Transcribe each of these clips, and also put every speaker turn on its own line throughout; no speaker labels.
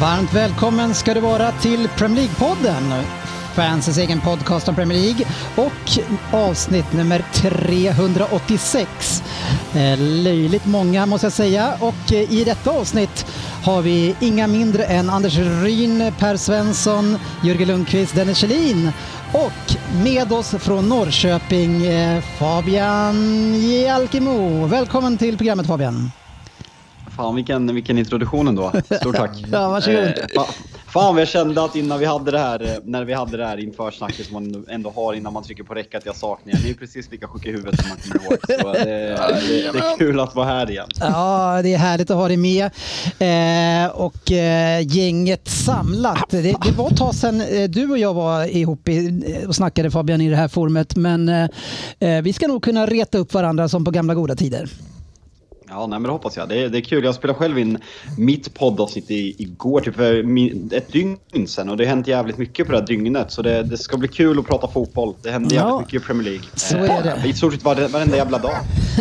Varmt välkommen ska du vara till Premier League-podden. Fansens egen podcast om Premier League och avsnitt nummer 386. Eh, löjligt många måste jag säga och eh, i detta avsnitt har vi inga mindre än Anders Ryn, Per Svensson, Jörgen Lundqvist, Dennis Kjellin och med oss från Norrköping eh, Fabian Jalkemo. Välkommen till programmet Fabian.
Fan vilken, vilken introduktion ändå. Stort tack.
Ja, varsågod.
Eh, fa- fan vad jag kände att innan vi hade det här, eh, när vi hade det här inför snacket som man ändå har innan man trycker på räck att jag saknar er. Ni är precis lika sjuka i huvudet som man kommer ihåg. Så det, det, det är kul att vara här igen.
Ja, det är härligt att ha dig med. Eh, och eh, gänget samlat. Det, det var ett tag sedan eh, du och jag var ihop i, och snackade Fabian i det här forumet. Men eh, vi ska nog kunna reta upp varandra som på gamla goda tider.
Ja, nej, men det hoppas jag. Det är, det är kul. Jag spelade själv in mitt poddavsnitt i, igår, typ för ett dygn sedan. Och det har hänt jävligt mycket på det här dygnet. Så det, det ska bli kul att prata fotboll. Det händer jävligt
Ja.
mycket i Premier League.
Så är det.
Eh, I stort sett varenda jävla dag.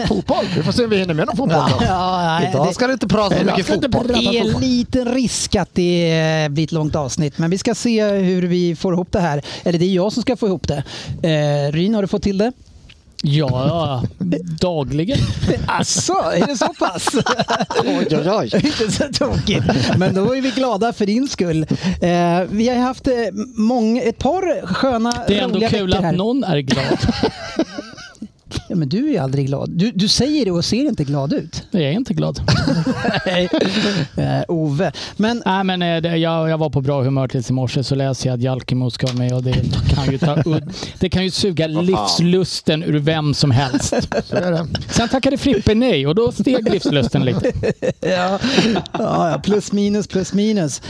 Fotboll. Vi får se om vi hinner med någon fotboll. då.
Ja, nej,
Idag ska det inte prata så mycket fotboll.
Det är en liten risk att det blir ett långt avsnitt, men vi ska se hur vi får ihop det här. Eller det är jag som ska få ihop det. Eh, Ryn, har du fått till det?
Ja, dagligen.
Asså, är det så pass?
Oj, oj, oj.
Inte så tokigt. Men då är vi glada för din skull. Eh, vi har haft eh, många, ett par sköna,
Det är ändå
roliga
kul
veckor här.
att någon är glad.
Ja, men du är aldrig glad. Du, du säger det och ser inte glad ut.
Jag är inte glad.
Nej. eh, Ove. Men
Nej, men eh, det- jag, jag var på bra humör tills i morse så läser jag att Jalkemo ska vara med och det kan ju, ta, udd- det kan ju suga livslusten ur vem som helst.
Så är det.
Sen tackade Frippe nej och då steg livslusten lite.
ja, ja, ja, plus minus, plus minus.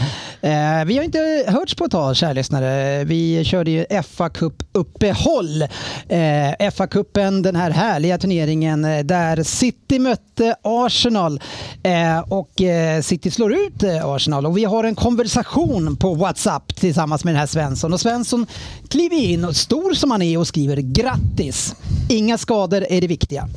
Eh, vi har inte hörts på ett tag, kära lyssnare. Vi körde ju fa Cup-uppehåll. Eh, fa Cupen, den här härliga turneringen eh, där City mötte Arsenal eh, och eh, City slår ut Arsenal. Och vi har en konversation på WhatsApp tillsammans med den här Svensson. Och Svensson kliver in, och stor som han är, och skriver grattis. Inga skador är det viktiga.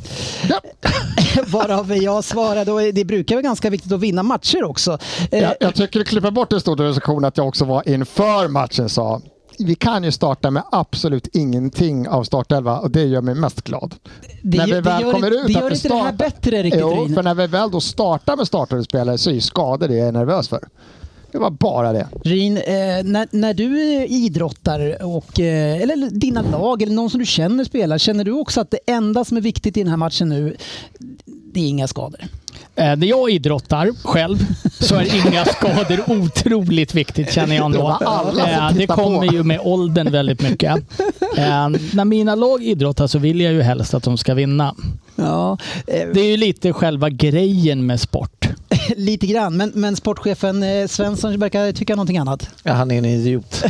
Ja.
Varav jag svarade, och det brukar vara ganska viktigt att vinna matcher också.
Jag, jag tycker du klipper bort en stor recension att jag också var inför matchen sa vi kan ju starta med absolut ingenting av startelva och det gör mig mest glad.
det
när vi väl
det gör,
kommer ut
det gör inte det här bättre riktigt
Jo, för när vi väl då startar med startade spelare så är ju skador det jag är nervös för. Det var bara det.
Ryn, eh, när, när du idrottar, och, eh, eller dina lag eller någon som du känner spelar, känner du också att det enda som är viktigt i den här matchen nu, det är inga skador?
Eh, När jag idrottar själv så är inga skador otroligt viktigt känner jag
Det
ändå. Eh, Det
på.
kommer ju med åldern väldigt mycket. Eh, När mina lag idrottar så vill jag ju helst att de ska vinna.
Ja, eh,
Det är ju lite själva grejen med sport.
lite grann. Men, men sportchefen eh, Svensson verkar tycka någonting annat.
Ja, han är en idiot.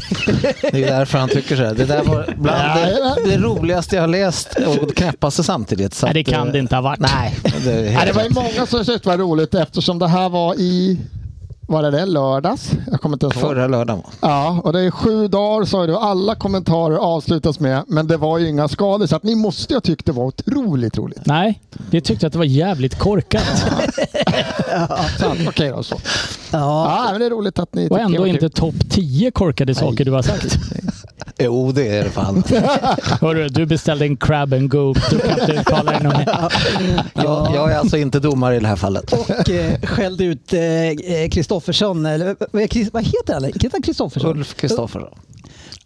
Det är därför han tycker så här. Det där var bland det, det roligaste jag har läst och det knäppaste samtidigt. Så
Nej, det kan
eh,
det inte ha varit.
Nej, det
Nej, det var ju många som tyckte det var roligt eftersom det här var i var det det? Lördags? Jag kommer inte ens ihåg.
Förra lördagen. va?
Ja, och det är sju dagar sa du. Alla kommentarer avslutas med men det var ju inga skador så att ni måste ha tyckt det var otroligt roligt.
Nej, vi tyckte att det var jävligt korkat.
Sant, Okej då så.
Ja,
Ja, men det är roligt att ni
Och ändå inte topp 10 korkade saker du har sagt.
Jo, det är det fan.
Hörru, du beställde en crab and go. Du kan inte uttala dig något mer.
Jag, jag är alltså inte domare i det här fallet.
och eh, skällde ut eh, Kristoffersson, eller vad- vad Chris- vad heter han? Heter han Kristoffersson?
Ulf Kristoffersson.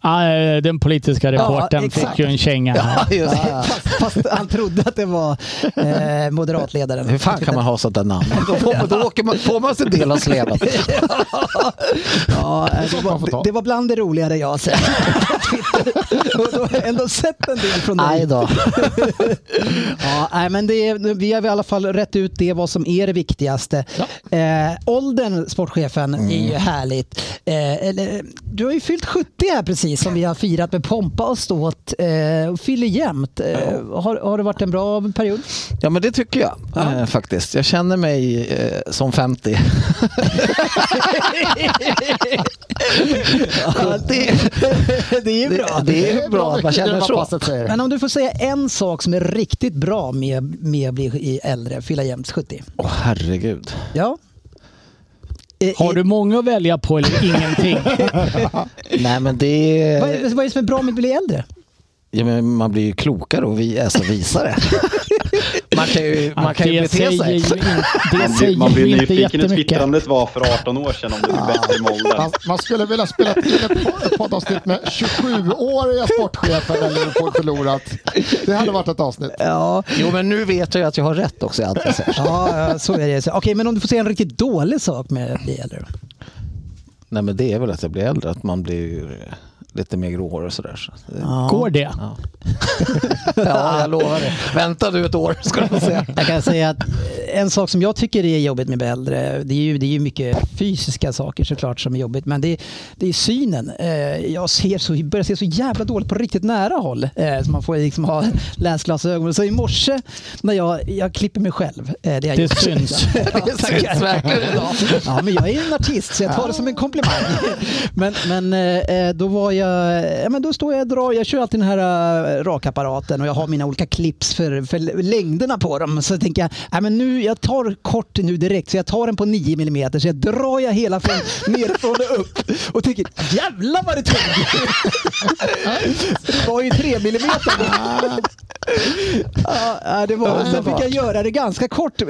Ah, eh, den politiska reportern
exakt.
fick ju en känga.
Ja, just det.
Fast, fast han trodde att det var eh, moderatledaren.
Hur fan kan man ha där namn? Då får man, då åker man, får man sin del av sleven.
Ja, det,
man får
var, det var bland det roligare jag har sett. Och då har jag ändå sett en del från dig.
Nej då.
Ja, nej, men det är, vi har i alla fall rätt ut det vad som är det viktigaste. Eh, åldern, sportchefen, är ju härligt. Eh, eller, du har ju fyllt 70 här precis som vi har firat med pompa och ståt. Eh, och fyller jämt. Eh, har, har det varit en bra period?
Ja men det tycker jag eh, faktiskt. Jag känner mig eh, som 50.
Ja, det, det är bra.
Det, det är bra att man känner så.
Men om du får säga en sak som är riktigt bra med, med att bli äldre, fylla jämt 70.
Åh herregud.
Ja. Eh,
Har du många att välja på eller ingenting?
Nej men det
Vad är, vad är det som är bra med att bli äldre?
ja, men man blir ju klokare och vi, alltså, visare. man kan ju, man kan ju
det
bete
ju,
sig.
in, det säger
man blir
ju inte
nyfiken hur twittrandet var för 18 år sedan om det blir bättre med.
Man, man skulle vilja spela till ett po- ett poddavsnitt med 27-åriga sportchefen när Liverpool förlorat. Det hade varit ett avsnitt.
Ja,
Jo men nu vet jag ju att jag har rätt också i allt jag säger.
ja, så är det. Okej, men om du får säga en riktigt dålig sak med att bli äldre då?
Nej men det är väl att jag blir äldre, att man blir lite mer gråhårig och sådär. Så det, ja.
Går det?
jag lovar det. Vänta du ett år ska du få se.
Jag kan säga att en sak som jag tycker är jobbigt med äldre, det är ju, det är ju mycket fysiska saker såklart som är jobbigt, men det, är- det är synen. Eh, Jag ser så, börjar se så jävla dåligt på riktigt nära håll, eh, så man får liksom ha läsglasögon. Så i morse när jag, jag klipper mig själv, eh, det,
Det
gjort.
syns.
Ja, tackar. Ja, men jag är en artist så jag tar det som en komplimang. Men, men eh, då var jag, ja, men då står jag och drar, jag kör alltid den här eh, rakapparaten och jag har mina olika clips för, för längderna på dem. Så tänker jag, ja, men nu, jag tar kort nu direkt så jag tar den på 9 mm så jag drar jag hela från nerifrån och upp och tänker jävlar vad det tog. Det var ju 3 mm. Ja, ja, det var, sen fick jag göra det ganska kort. Eh,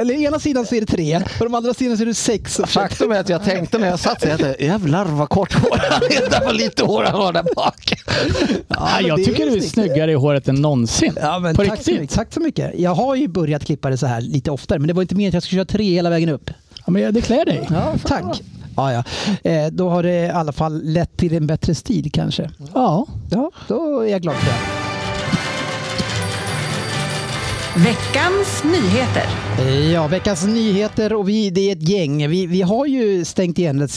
Eller ena sidan så är det tre och de andra sidan så är det sex.
Faktum är att jag tänkte när jag satt så jag tänkte, jävlar vad kort hår han är. Det var lite hår han har där bak.
Ja, jag
det
tycker
är
du är snyggare i håret än någonsin.
Ja, men
på
tack, så
riktigt.
mycket, tack så mycket. Jag har ju börjat klippa det så här lite oftare, men det var inte meningen att jag skulle köra tre hela vägen upp.
Ja, men det klär dig.
Ja, tack. Ja, ja. Eh, då har det i alla fall lett till en bättre stil kanske.
Ja.
Ja, då är jag glad för det.
Veckans nyheter.
Ja, veckans nyheter och vi, det är ett gäng. Vi, vi har ju stängt igen ett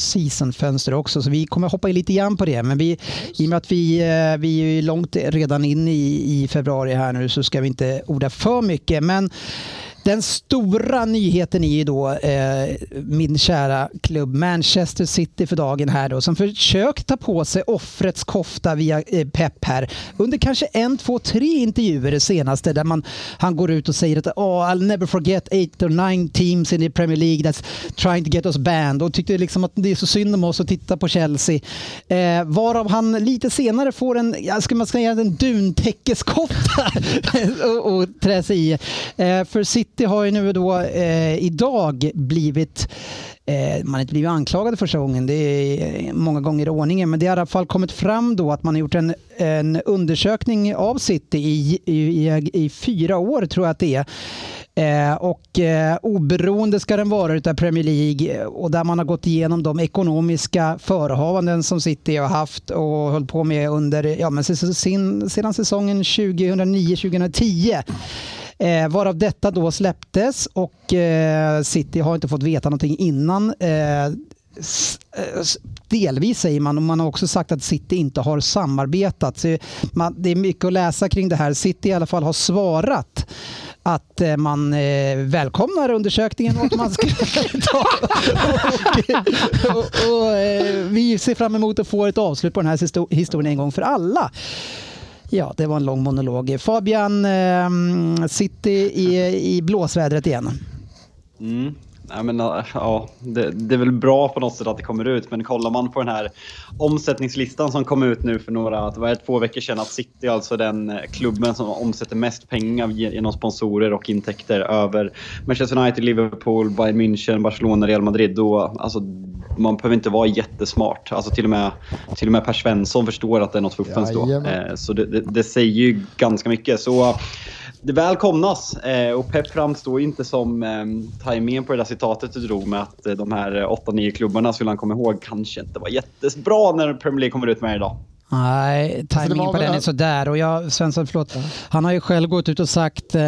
season-fönster också så vi kommer hoppa in lite grann på det. Men vi, i och med att vi, eh, vi är långt redan in i, i februari här nu så ska vi inte orda för mycket. Men den stora nyheten är ju då eh, min kära klubb Manchester City för dagen här då som försökt ta på sig offrets kofta via eh, Pep här under kanske en, två, tre intervjuer det senaste där man, han går ut och säger att oh, I'll never forget eight or nine teams in the Premier League that's trying to get us banned och tyckte liksom att det är så synd om oss att titta på Chelsea. Eh, varav han lite senare får en, ja, ska man säga en duntäckeskofta och, och trä sig i. Eh, för City City har ju nu då eh, idag blivit eh, man har inte blivit anklagad första gången, det är eh, många gånger i ordningen, men det har i alla fall kommit fram då att man har gjort en, en undersökning av City i, i, i, i fyra år tror jag att det är. Eh, och eh, oberoende ska den vara utav Premier League eh, och där man har gått igenom de ekonomiska förehavanden som City har haft och hållit på med under, ja, men sedan säsongen 2009-2010. Eh, varav detta då släpptes och eh, City har inte fått veta någonting innan. Eh, eh, delvis säger man och man har också sagt att City inte har samarbetat. Så man, det är mycket att läsa kring det här. City i alla fall har svarat att eh, man eh, välkomnar undersökningen och att man ska ta och, och, och, eh, vi ser fram emot att få ett avslut på den här histo- historien en gång för alla. Ja, det var en lång monolog. Fabian, eh, City i, i blåsvädret igen.
Mm. Nej, men, eh, ja, det, det är väl bra på något sätt att det kommer ut, men kollar man på den här omsättningslistan som kom ut nu för några, det var två veckor sedan, att City är alltså den eh, klubben som omsätter mest pengar genom sponsorer och intäkter över Manchester United, Liverpool, Bayern München, Barcelona, Real Madrid. Då, alltså, man behöver inte vara jättesmart. Alltså till och med, till och med Per Svensson förstår att det är något fuffens då. Eh, så det, det, det säger ju ganska mycket. Så det välkomnas eh, och Pep framstår ju inte som eh, tajmingen på det där citatet du drog med att eh, de här 8-9 klubbarna skulle han komma ihåg kanske inte var jättebra när Premier League kommer ut med idag.
Nej, tajmingen
var
på den är sådär. Och jag, Svensson, förlåt. Han har ju själv gått ut och sagt eh,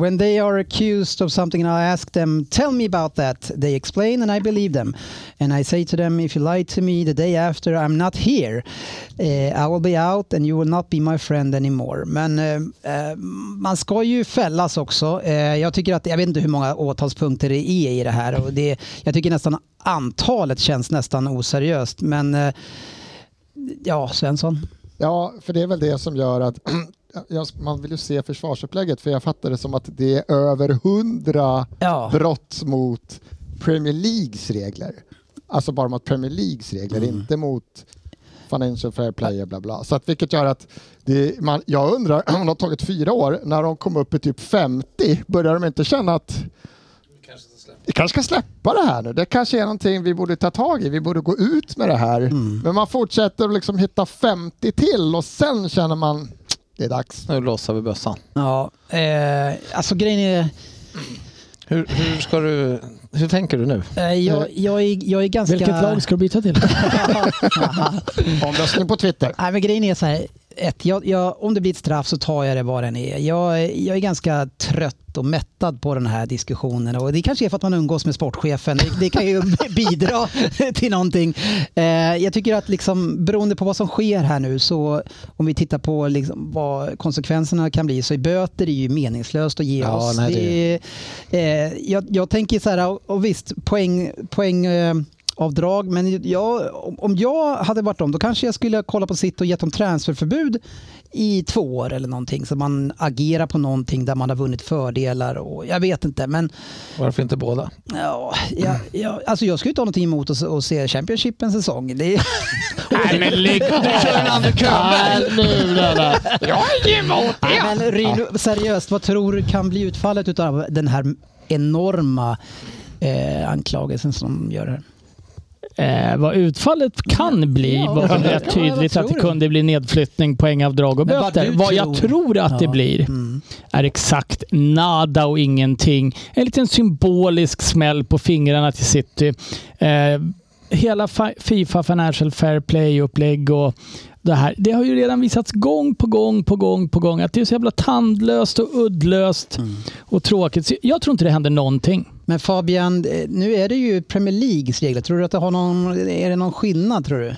When they are accused of something and I ask them tell me about that. They explain and I believe them. And I say to them if you lie to me the day after I'm not here eh, I will be out and you will not be my friend anymore. Men eh, man ska ju fällas också. Jag tycker att, jag vet inte hur många åtalspunkter det är i det här. Och det, jag tycker nästan antalet känns nästan oseriöst. Men ja, Svensson.
Ja, för det är väl det som gör att man vill ju se försvarsupplägget för jag fattar det som att det är över hundra
Ja.
brott mot Premier Leagues regler. Alltså bara mot Premier Leagues regler,
Mm.
inte mot Financial Fair Play bla bla. Så att, vilket gör att det, man, jag undrar om det har tagit fyra år, när de kom upp i typ 50, börjar de inte känna att vi kanske ska släppa det här nu. Det kanske är någonting vi borde ta tag i. Vi borde gå ut med det här.
Mm.
Men man fortsätter att liksom hitta 50 till och sen känner man det är dags.
Nu låser vi bössan.
Ja, eh, alltså grejen är,
Hur, hur, ska du, hur tänker du nu?
eh, jag, jag, är, jag är ganska...
Vilket lag ska du byta till?
Omröstning på Twitter.
Nej, men grejen är så här. Ett, jag, jag, om det blir ett straff så tar jag det vad den är. Jag, jag är ganska trött och mättad på den här diskussionen. Och det kanske är för att man umgås med sportchefen. Det, det kan ju bidra till någonting. Eh, jag tycker att liksom, beroende på vad som sker här nu så om vi tittar på liksom, vad konsekvenserna kan bli så är böter är ju meningslöst att ge
Ja,
oss.
nej,
det, är- eh, jag, jag tänker så här, och, och visst poäng, poäng eh, avdrag. Men jag, om- jag hade varit dem då kanske jag skulle kolla på sitt och gett dem transferförbud i två år eller någonting. Så man agerar på någonting där man har vunnit fördelar. Och jag vet inte men
Varför inte båda?
ja, jag, jag, alltså jag skulle inte ha någonting emot att, se- att se Championship en säsong. Det är,
Nej men lägg
Nej, nu Lennart. Jag är emot
Nej, men Ryn, seriöst, vad tror du kan bli utfallet av den här enorma eh, anklagelsen som de gör här?
Eh, vad utfallet kan bli
Ja,
var
ja,
rätt
vad
tydligt att det kunde bli nedflyttning, poängavdrag och
Men vad
böter.
du
Vad, jag
tror.
tror att det
Ja.
blir
Mm.
är exakt nada och ingenting. En liten symbolisk smäll på fingrarna till City. Eh, hela Fi- Fifa Financial Fair Play-upplägg och det här. Det har ju redan visats gång på gång på gång på gång att det är så jävla tandlöst och uddlöst
Mm.
och tråkigt. Så jag tror inte det händer någonting.
Men Fabian, eh, nu är det ju Premier Leagues regler. Tror du att det har någon, är det någon skillnad tror du?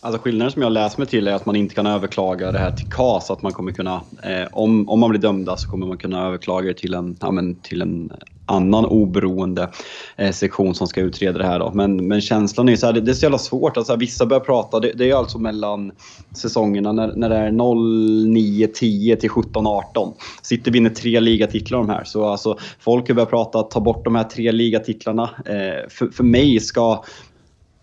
Alltså skillnaden som jag läst mig till är att man inte kan överklaga det här till KAS. Att man kommer kunna, eh, om, om man blir dömda så kommer man kunna överklaga det till en, ja, men, till en annan oberoende eh, sektion som ska utreda det här. Då. Men, men känslan är så här, det, det är så jävla svårt. Alltså, vissa börjar prata, det, det är alltså mellan säsongerna när, när det är 0, 9, 10 till 17, 18. City vinner tre ligatitlar de här. Så alltså, folk har börjat prata ta bort de här tre ligatitlarna. Eh, för, för mig ska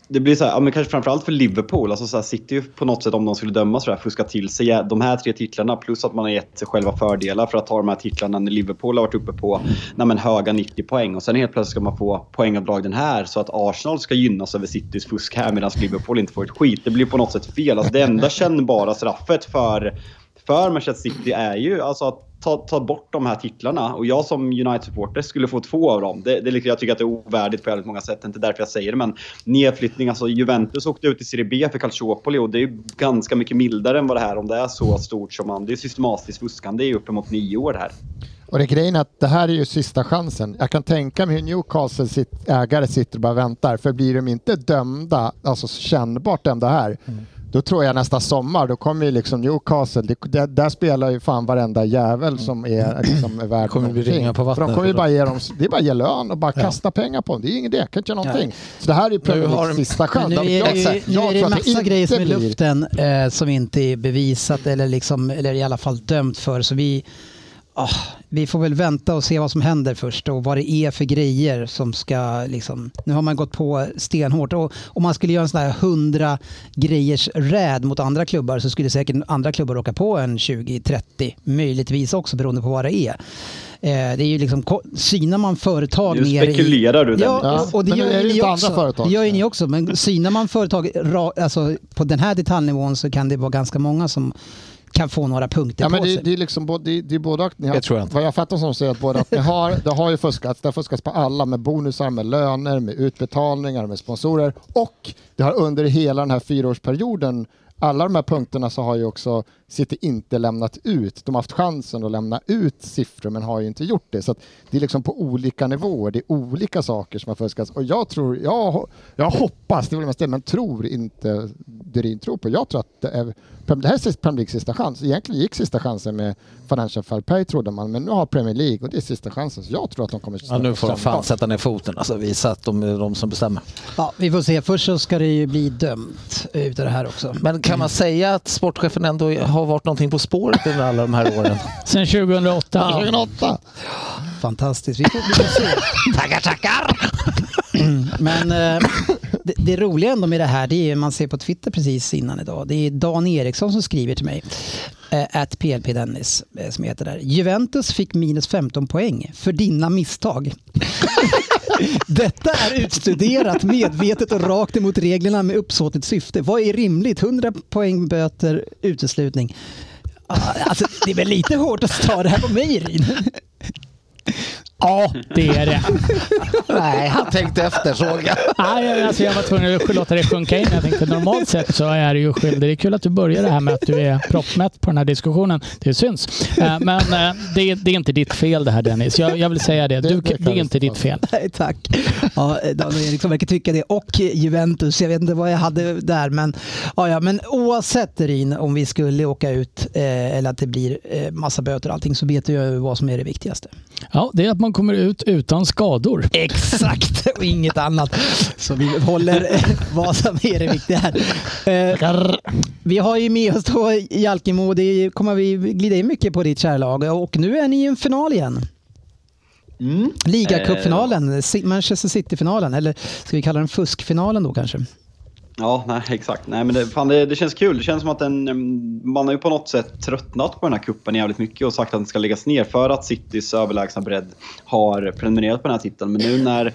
det blir så här, ja, men kanske framförallt för Liverpool. Alltså så här, City på något sätt, om de skulle dömas för det här, fuska till sig de här tre titlarna plus att man har gett sig själva fördelar för att ta de här titlarna när Liverpool har varit uppe på nej, men, höga 90 poäng. Och sen helt plötsligt ska man få poängavdrag den här så att Arsenal ska gynnas över Citys fusk här medan Liverpool inte får ett skit. Det blir på något sätt fel. Alltså, det enda kännbara straffet för för Manchester City är ju alltså att ta, ta bort de här titlarna. Och jag som United-supporter skulle få två av dem. Det, det, är liksom- jag tycker att det är ovärdigt på väldigt många sätt. Det är inte därför jag säger det. Men nedflyttning, alltså Juventus åkte ut i Serie B för Calciopoli och det är ju ganska mycket mildare än vad det här om det är så stort som man... Det är systematiskt fuskande i uppemot nio år det här.
Och det är grejen att det här är ju sista chansen. Jag kan tänka mig hur Newcastle sitt ägare sitter och bara väntar. För blir de inte dömda, alltså kännbart dömda här, då tror jag nästa sommar, då kommer ju liksom Newcastle, det, där, där spelar ju fan varenda jävel som är, liksom, är värd
Kommer
någonting.
på
För
vattnet
de kommer ju bara ge dem, det är bara att ge lön och bara kasta pengar på dem. Det är ingen idé, kan inte göra någonting. Så det här är ju Premier Leagues sista chans.
Nu är
Jag-
det, ju, nu är det massa grejer som är i luften eh, som inte är bevisat eller, liksom, eller i alla fall dömt för. Så vi, ah, vi får väl vänta och se vad som händer först och vad det är för grejer som ska liksom... Nu har man gått på stenhårt och om man skulle göra en sån här 100 grejers räd mot andra klubbar så skulle säkert andra klubbar åka på en 20-30, möjligtvis också beroende på vad det är. Eh, det är ju liksom, synar man företag
Nu
ner i...
spekulerar du.
Ja, och det
men
gör
är det
ni
inte
också.
andra företag.
Det gör ju ni också. Men synar man företag ra, alltså, på den här detaljnivån så kan det vara ganska många som kan få några punkter
Ja, men
på
det,
sig.
det är liksom både, det, det är både att ni har,
Det tror jag inte.
Vad jag fattar som säger att både att ni har, det har ju fuskats, det har fuskats på alla med bonusar, med löner, med utbetalningar, med sponsorer och det har under hela den här fyraårsperioden alla de här punkterna så har ju också City inte lämnat ut. De har haft chansen att lämna ut siffror men har ju inte gjort det. Så att det är liksom på olika nivåer. Det är olika saker som har fuskats. Och jag tror, jag, jag hoppas, det är väl mest det, men tror inte Durin tror på. Jag tror att det, är, det här är Premier Leagues sista chans. Egentligen gick sista chansen med Financial Fair Play trodde man, men nu har Premier League och det är sista chansen. Så jag tror att de kommer
Ja, nu får de fan sätta ner foten. Alltså visa att de är de som bestämmer.
Ja, vi får se. Först så ska det ju bli dömt utav det här också.
Men kan man säga att sportchefen ändå har varit någonting på spåret under alla de här åren?
Sen 2008.
2008.
Fantastiskt. Vi får, vi får se.
tackar, tackar!
Men eh, det, det roliga ändå med det här, det är man ser på Twitter precis innan idag. Det är Dan Eriksson som skriver till mig. Eh, at PLP Dennis, eh, som heter där. Juventus fick minus 15 poäng för dina misstag. Detta är utstuderat medvetet och rakt emot reglerna med uppsåtligt syfte. Vad är rimligt? 100 poäng böter, uteslutning. Ah, Alltså, det är väl lite hårt att ta det här på mig, Rin.
Ja, det är det.
Nej, han tänkte efter såg jag.
Nej, alltså jag var tvungen att låta det sjunka in. Jag tänkte normalt sett så är du ju skyldig. Det är kul att du börjar det här med att du är proppmätt på den här diskussionen. Det syns. Eh, Men eh, det är, det är inte ditt fel det här Dennis. Jag, jag vill säga det. Du,
Det- det
det är inte ditt fel.
Nej, tack. Ja, Dan Eriksson verkar tycka det. Och Juventus. Jag vet inte vad jag hade där. Men, ja, ja, men oavsett Rin, om vi skulle åka ut eh, eller att det blir eh, massa böter och allting så vet jag ju vad som är det viktigaste.
Ja, det är att man kommer ut utan skador.
Exakt, och inget annat. Så vi håller eh, vad som är det viktiga här. Eh, vi har ju med oss då Jalkemo. Det kommer vi glida in mycket på ditt kära lag. Och nu är ni i en final igen.
Mm.
Ligacupfinalen, Si- Manchester City-finalen. Eller ska vi kalla den fuskfinalen då kanske?
Ja, nej, exakt. Nej, men det, fan, det, det känns kul. Det känns som att den, man har ju på något sätt tröttnat på den här kuppen jävligt mycket och sagt att den ska läggas ner för att Citys överlägsna bredd har prenumererat på den här titeln. Men nu när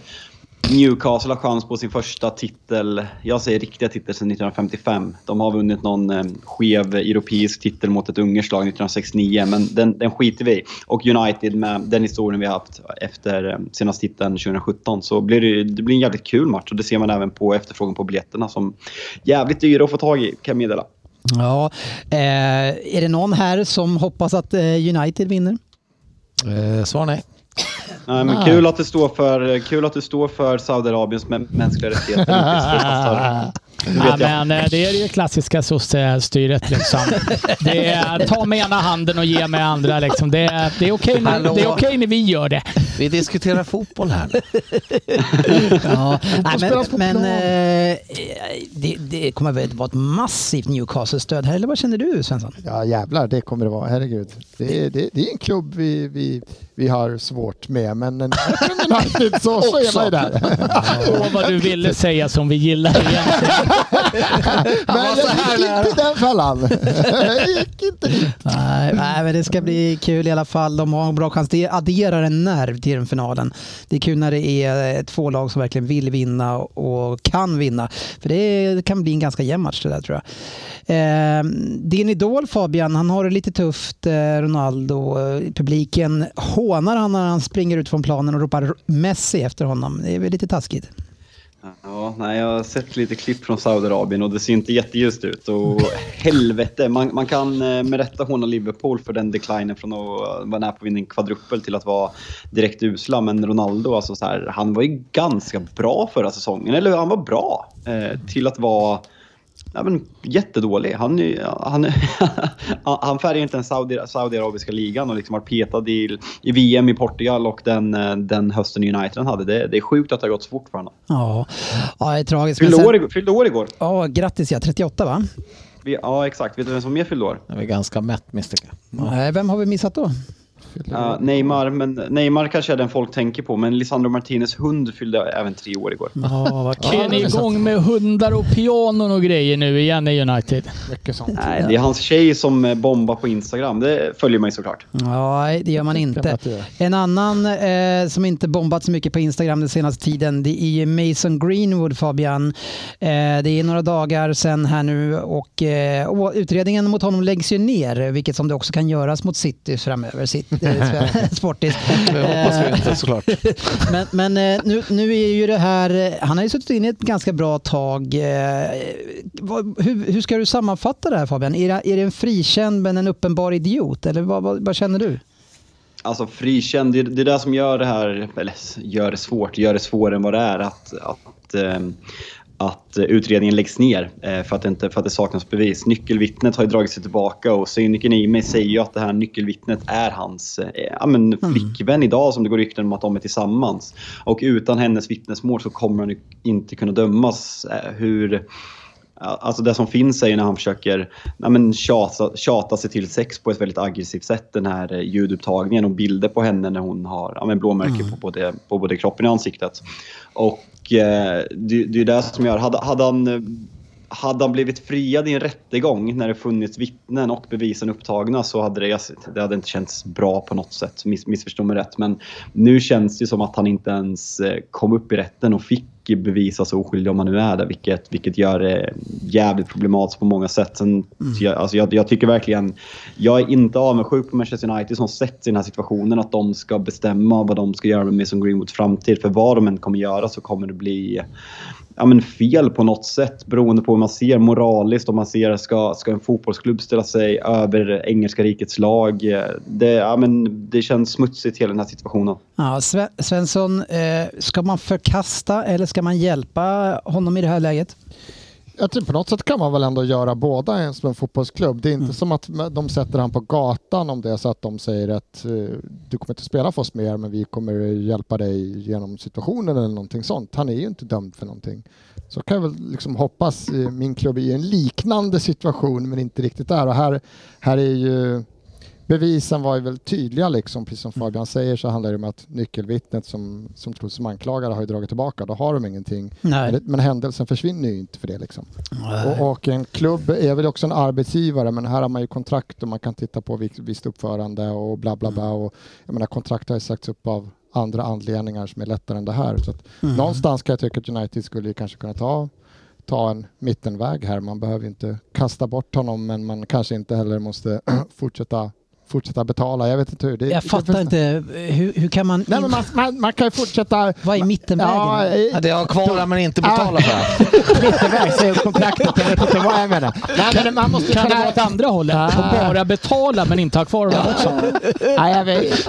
Newcastle har chans på sin första titel, jag säger riktiga titel sedan 1955. De har vunnit någon eh, skev europeisk titel mot ett ungerskt lag 1969, men den, den skiter vi. Och United med den historien vi har haft efter eh, senaste titeln 2017 så blir det, det blir en jävligt kul match och det ser man även på efterfrågan på biljetterna som jävligt dyra att få tag i kan jag meddela.
Ja, eh, är det någon här som hoppas att eh, United vinner?
Eh, svar nej.
Nej, men kul att du står för, kul att du står för Saudiarabiens mä- mänskliga rättigheter. Det
Ja, men eh, det är ju klassiska sosse-styret liksom. Det är, ta med ena handen och ge med andra liksom. Det är, det är okej när,
Hallå?
det är okej när vi gör det.
Vi diskuterar fotboll här.
Ja, nej, men, men eh, det, det kommer väl vara ett massivt Newcastle-stöd här, eller vad känner du Svensson?
Ja jävlar, det kommer det vara. Herregud. Det är, det, det är en klubb vi, vi, vi har svårt med, men en United så, så är man ju där.
Åh, vad du ville säga som vi gillar egentligen.
Men jag gick inte i den fällan. Jag gick inte dit.
Nej, nej, men det ska bli kul i alla fall. De har en bra chans. Det adderar en nerv till den finalen. Det är kul när det är två lag som verkligen vill vinna och kan vinna. För det kan bli en ganska jämn match det där tror jag. Eh, din idol Fabian, han har det lite tufft, eh, Ronaldo. Eh, Publiken hånar han när han springer ut från planen och ropar Messi efter honom. Det är väl lite taskigt.
Ja, nej, jag har sett lite klipp från Saudiarabien och det ser inte jätteljust ut. Och helvete, man, man kan eh, med rätta håna Liverpool för den declinen från att vara nära på att vinna en kvadruppel till att vara direkt usla. Men Ronaldo, alltså så här, han var ju ganska bra förra säsongen. Eller han var bra eh, till att vara Ja, men, jättedålig. Han, är- han, han färgar inte den Saudi, saudiarabiska ligan och liksom har petat i, i VM i Portugal och den, eh, den hösten United hade. Det, det är sjukt att det har gått så fort för honom.
Ja, ja det är tragiskt.
Fyllde
sen-
år, igår- fyllde år igår.
Ja, grattis ja, 38 va?
Vi, ja, exakt. Vet du vem som mer fyllde år?
Jag är ganska mätt misstänker jag.
Vem har vi missat då?
År.
Neymar, men Neymar kanske är den folk tänker på, men Lisandro Martinez hund fyllde även tre år igår.
Ja, vad är ni
det är sant.
igång med hundar och pianon och grejer nu igen i United?
Mycket sånt.
Nej, det är hans tjej som eh, bombar på Instagram. Det följer mig såklart.
Ja, nej, det gör man inte. En annan eh, som inte bombat så mycket på Instagram den senaste tiden det är ju Mason Greenwood Fabian. Eh, det är några dagar sedan här nu och, eh, och utredningen mot honom läggs ju ner vilket som det också kan göras mot City framöver. City, Sportis.
Det hoppas vi inte såklart.
Men, men eh, nu, nu är ju det här, eh, han har ju suttit inne ett ganska bra tag. Eh, Hur, hur ska du sammanfatta det här Fabian? Är det, är det en frikänd men en uppenbar idiot? Eller vad, vad, vad känner du?
Alltså frikänd, det, det är det som gör det här, eller gör det svårt, gör det svårare än vad det är att, att, att eh, utredningen läggs ner eh, för att, det inte, för att det saknas bevis. Nyckelvittnet har ju dragit sig tillbaka och cynikern i mig säger ju att det här nyckelvittnet är hans eh, ja, men flickvän idag som det går rykten om att de är tillsammans. Och utan hennes vittnesmål så kommer han inte kunna dömas. Hur, Alltså det som finns är ju när han försöker ja, men tjata, tjata sig till sex på ett väldigt aggressivt sätt. Den här ljudupptagningen och bilder på henne när hon har ja, men blåmärken på, både, på både kroppen och ansiktet. Och Eh, det, det är det som gör, hade, hade han eh, hade han blivit friad i en rättegång när det funnits vittnen och bevisen upptagna så hade det, det hade inte känts bra på något sätt. Miss, missförstå mig rätt. Men nu känns det som att han inte ens eh, kom upp i rätten och fick bevisas oskyldig om han nu är det. Vilket, vilket gör det jävligt problematiskt på många sätt. Sen, så jag, alltså jag, jag tycker verkligen... Jag är inte avundsjuk på Manchester United som sätts i den här situationen. Att de ska bestämma vad de ska göra med Mason Greenwoods framtid. För vad de än kommer göra så kommer det bli ja, men fel på något sätt beroende på hur man ser moraliskt. Om man ser ska, ska en fotbollsklubb ställa sig över engelska rikets lag. Det, ja, men det känns smutsigt hela den här situationen.
Ja, Svensson, eh, ska man förkasta eller ska man hjälpa honom i det här läget?
Jag tror på något sätt kan man väl ändå göra båda som en fotbollsklubb. Det är inte
Mm.
som att de sätter han på gatan om det är så att de säger att eh, du kommer inte spela för oss mer men vi kommer hjälpa dig genom situationen eller någonting sånt. Han är ju inte dömd för någonting. Så kan jag väl liksom hoppas eh, min klubb är i en liknande situation men inte riktigt där. Och här, här är ju bevisen var ju väl tydliga liksom, precis som Fabian säger så handlar det om att nyckelvittnet som, som tros som anklagare har ju dragit tillbaka. Då har de ingenting. Men, men händelsen försvinner ju inte för det liksom. Och, och en klubb är väl också en arbetsgivare men här har man ju kontrakt och man kan titta på visst, uppförande och bla bla bla. Och, jag menar kontrakt har ju sagts upp av andra anledningar som är lättare än det här. Så att Någonstans kan jag tycka att United skulle kanske kunna ta, ta en mittenväg här. Man behöver inte kasta bort honom men man kanske inte heller måste fortsätta, fortsätta betala. Jag vet inte hur. Det,
Jag
det
fattar
finns-
inte, hur, hur kan man...
Nej, men man, man, man kan ju fortsätta...
Vad är mittenvägen?
Ja, i-
Ja, det har kvar men inte betala för.
mittenväg säger kontraktet. Jag vet inte vad jag menar. Nej, men man måste
Kan det
kunna-
vara åt andra hållet?
Ah.
Och bara betala men inte ha kvar honom också?
Nej, jag vet,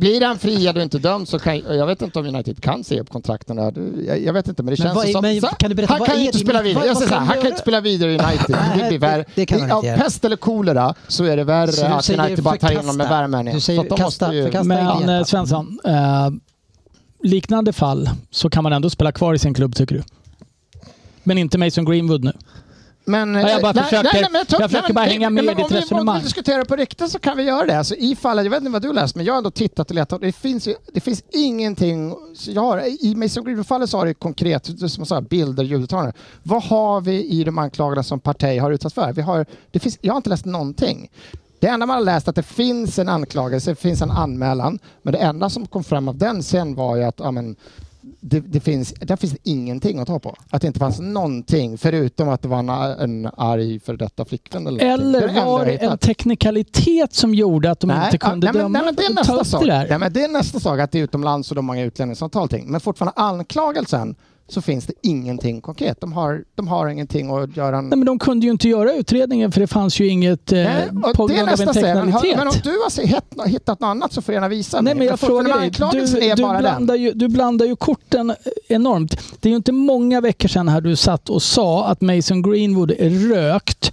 blir, han friad och inte dömd så kan jag vet inte om United kan se upp kontrakten. Det- Jag, jag vet inte, men det
Men
känns
vad är-
som...
men
så-
kan du berätta,
han kan ju inte
det-
spela vidare. Jag säger så här, han kan inte spela vidare i United. Det blir värre.
det- det kan han inte göra.
pest eller kolera så är det värre att United bara tar in honom med värmen.
Du säger
att de
kasta-
måste ju-
förkasta.
Men eh, Svensson, eh, liknande fall så kan man ändå spela kvar i sin klubb tycker du? Men inte Mason Greenwood nu.
Men,
Ja, jag bara
nej,
försöker-
nej, nej, men
jag försöker bara hänga med i ditt
om vi- Om
resonemang.
vi diskuterar på riktigt så kan vi göra det. Alltså, I fallet, jag vet inte vad du läst, men jag har ändå tittat och letat. Det finns, det finns ingenting. Jag har, I Mason Greenwood-fallet så har det konkret, som jag sa, bilder, ljuduttalanden. Vad har vi i de anklagade som parti har utsatts för? Vi har, det finns, jag har inte läst någonting. Det enda man har läst är att det finns en anklagelse, det finns en anmälan, men det enda som kom fram av den sen var ju att ja, men, det, det finns, där finns ingenting att ta på. Att det inte fanns någonting förutom att det var en, en arg för detta flickvän. Eller,
Eller
det
var det en teknikalitet som gjorde att de inte kunde
nej, men,
döma
nej, det är nästa sak.
det?
Nej, men det är nästa sak att det är utomlands och de har många allting. Men fortfarande anklagelsen så finns det ingenting konkret. De har, de har ingenting att göra. En...
Nej, men de kunde ju inte göra utredningen för det fanns ju inget eh,
Nej,
på
det är
grund av en.
Men,
teknikalitet.
men om du har hittat något annat så får du gärna visa
Nej,
mig.
men jag
fortfarande
frågar dig. Du, du, blandar ju, du blandar ju korten enormt. Det är ju inte många veckor sedan här du satt och sa att Mason Greenwood är rökt.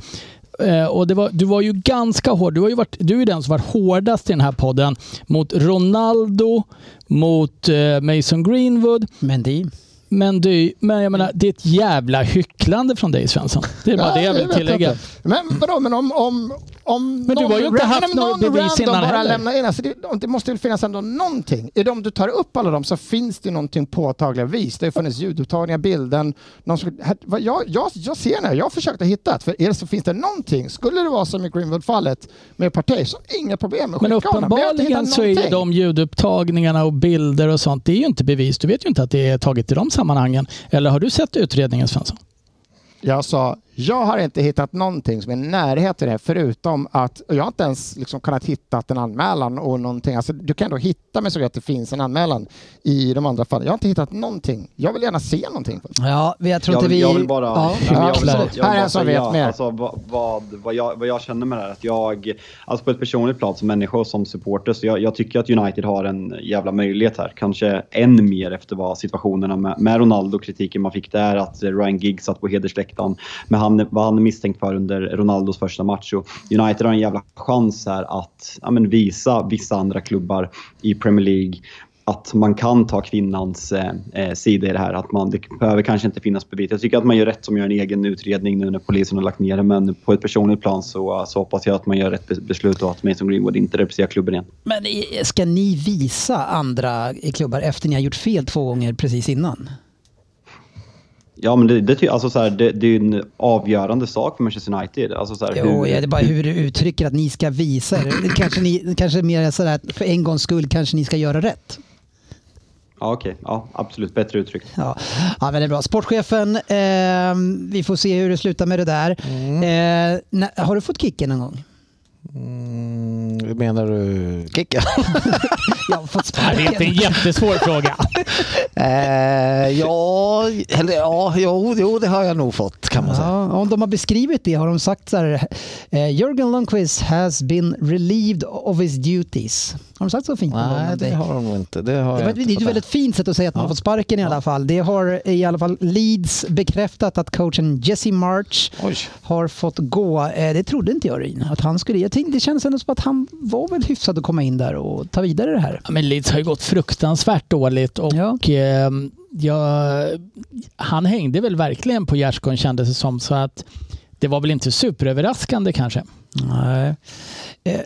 Eh, och det var, du var ju ganska hård. Du, har ju varit, du är den som varit hårdast i den här podden mot Ronaldo, mot eh, Mason Greenwood.
Mendy.
Men, du, men jag menar, det är ett jävla hycklande från dig Svensson. Det är bara det jag vill tillägga.
Men vadå, men om... om om
Men du har ju inte haft några
någon
bevis innan
bara
heller.
lämnar in. Alltså det, det måste väl finnas ändå någonting. I de du tar upp alla dem så finns det någonting påtagliga vis. Det har funnits ljudupptagningar, bilden. Någon som, jag, jag, jag ser här, jag har försökt att hitta det. För er så finns det någonting. Skulle det vara som i Greenwood-fallet med Partey så inga problem med
Men uppenbarligen så är ju de ljudupptagningarna och bilder och sånt, det är ju inte bevis. Du vet ju inte att det är taget i de sammanhangen. Eller har du sett utredningen Svensson?
Jag sa, jag har inte hittat någonting som är i närheten till det här, förutom att, jag har inte ens liksom kunnat hitta en anmälan och någonting. Alltså, du kan ändå hitta med så att det finns en anmälan i de andra fallen. Jag har inte hittat någonting. Jag vill gärna se någonting.
Ja, jag tror
Jag,
inte
vill-
vi...
jag vill bara...
Ja.
Nej, men jag vill, jag vill
Här är en som vet mer.
Alltså, vad, vad, vad, jag, vad jag känner med det här, att jag, alltså på ett personligt plan som människa och som supporter, så jag, jag tycker att United har en jävla möjlighet här. Kanske än mer efter vad situationerna med, med Ronaldo, kritiken man fick där, att Ryan Giggs satt på hedersläktaren, med han, vad han är misstänkt för under Ronaldos första match. Och United har en jävla chans här att ja, men visa vissa andra klubbar i Premier League att man kan ta kvinnans eh, eh sida i det här. Att man, det behöver kanske inte finnas bevis. Jag tycker att man gör rätt som gör en egen utredning nu när polisen har lagt ner det. Men på ett personligt plan så, så hoppas jag att man gör rätt beslut och att Mason Greenwood inte representerar klubben igen.
Men ska ni visa andra i klubbar efter ni har gjort fel två gånger precis innan?
Ja, men det, det, alltså så här, det, det är ju en avgörande sak för Manchester United. Alltså så här,
Jo,
hur-
ja, det är bara hur du uttrycker att ni ska visa er. Det kanske, ni, kanske mer sådär att för en gångs skull kanske ni ska göra rätt.
Ja, okej. Ja, absolut. Bättre uttryckt.
Ja, ja men det är bra. Sportchefen, eh, vi får se hur det slutar med det där. Eh, när, har du fått kicken någon gång?
Mm, hur menar du? Kicka?
Jag har fått
Det är inte en
sparken.
jättesvår fråga.
eh, ja, eller, ja jo, jo, det har jag nog fått kan man säga.
Ja, om de har beskrivit det har de sagt så här. Eh, Jörgen Lundqvist has been relieved of his duties. Har de sagt så fint?
Nej, det har de inte. Det, har
Det var ett, det
inte
är ett väldigt fint sätt att säga att man har fått sparken i alla fall. Det har i alla fall Leeds bekräftat att coachen Jesse March
Oj.
har fått gå. Eh, Det trodde inte jag Ryn, att han skulle. Jag tänkte, det kändes ändå som att han var väl hyfsad att komma in där och ta vidare det här.
Ja, Men Leeds har ju gått fruktansvärt dåligt och
Ja.
eh, ja, han hängde väl verkligen på gärdsgården kändes det som. Så att det var väl inte superöverraskande kanske.
Nej.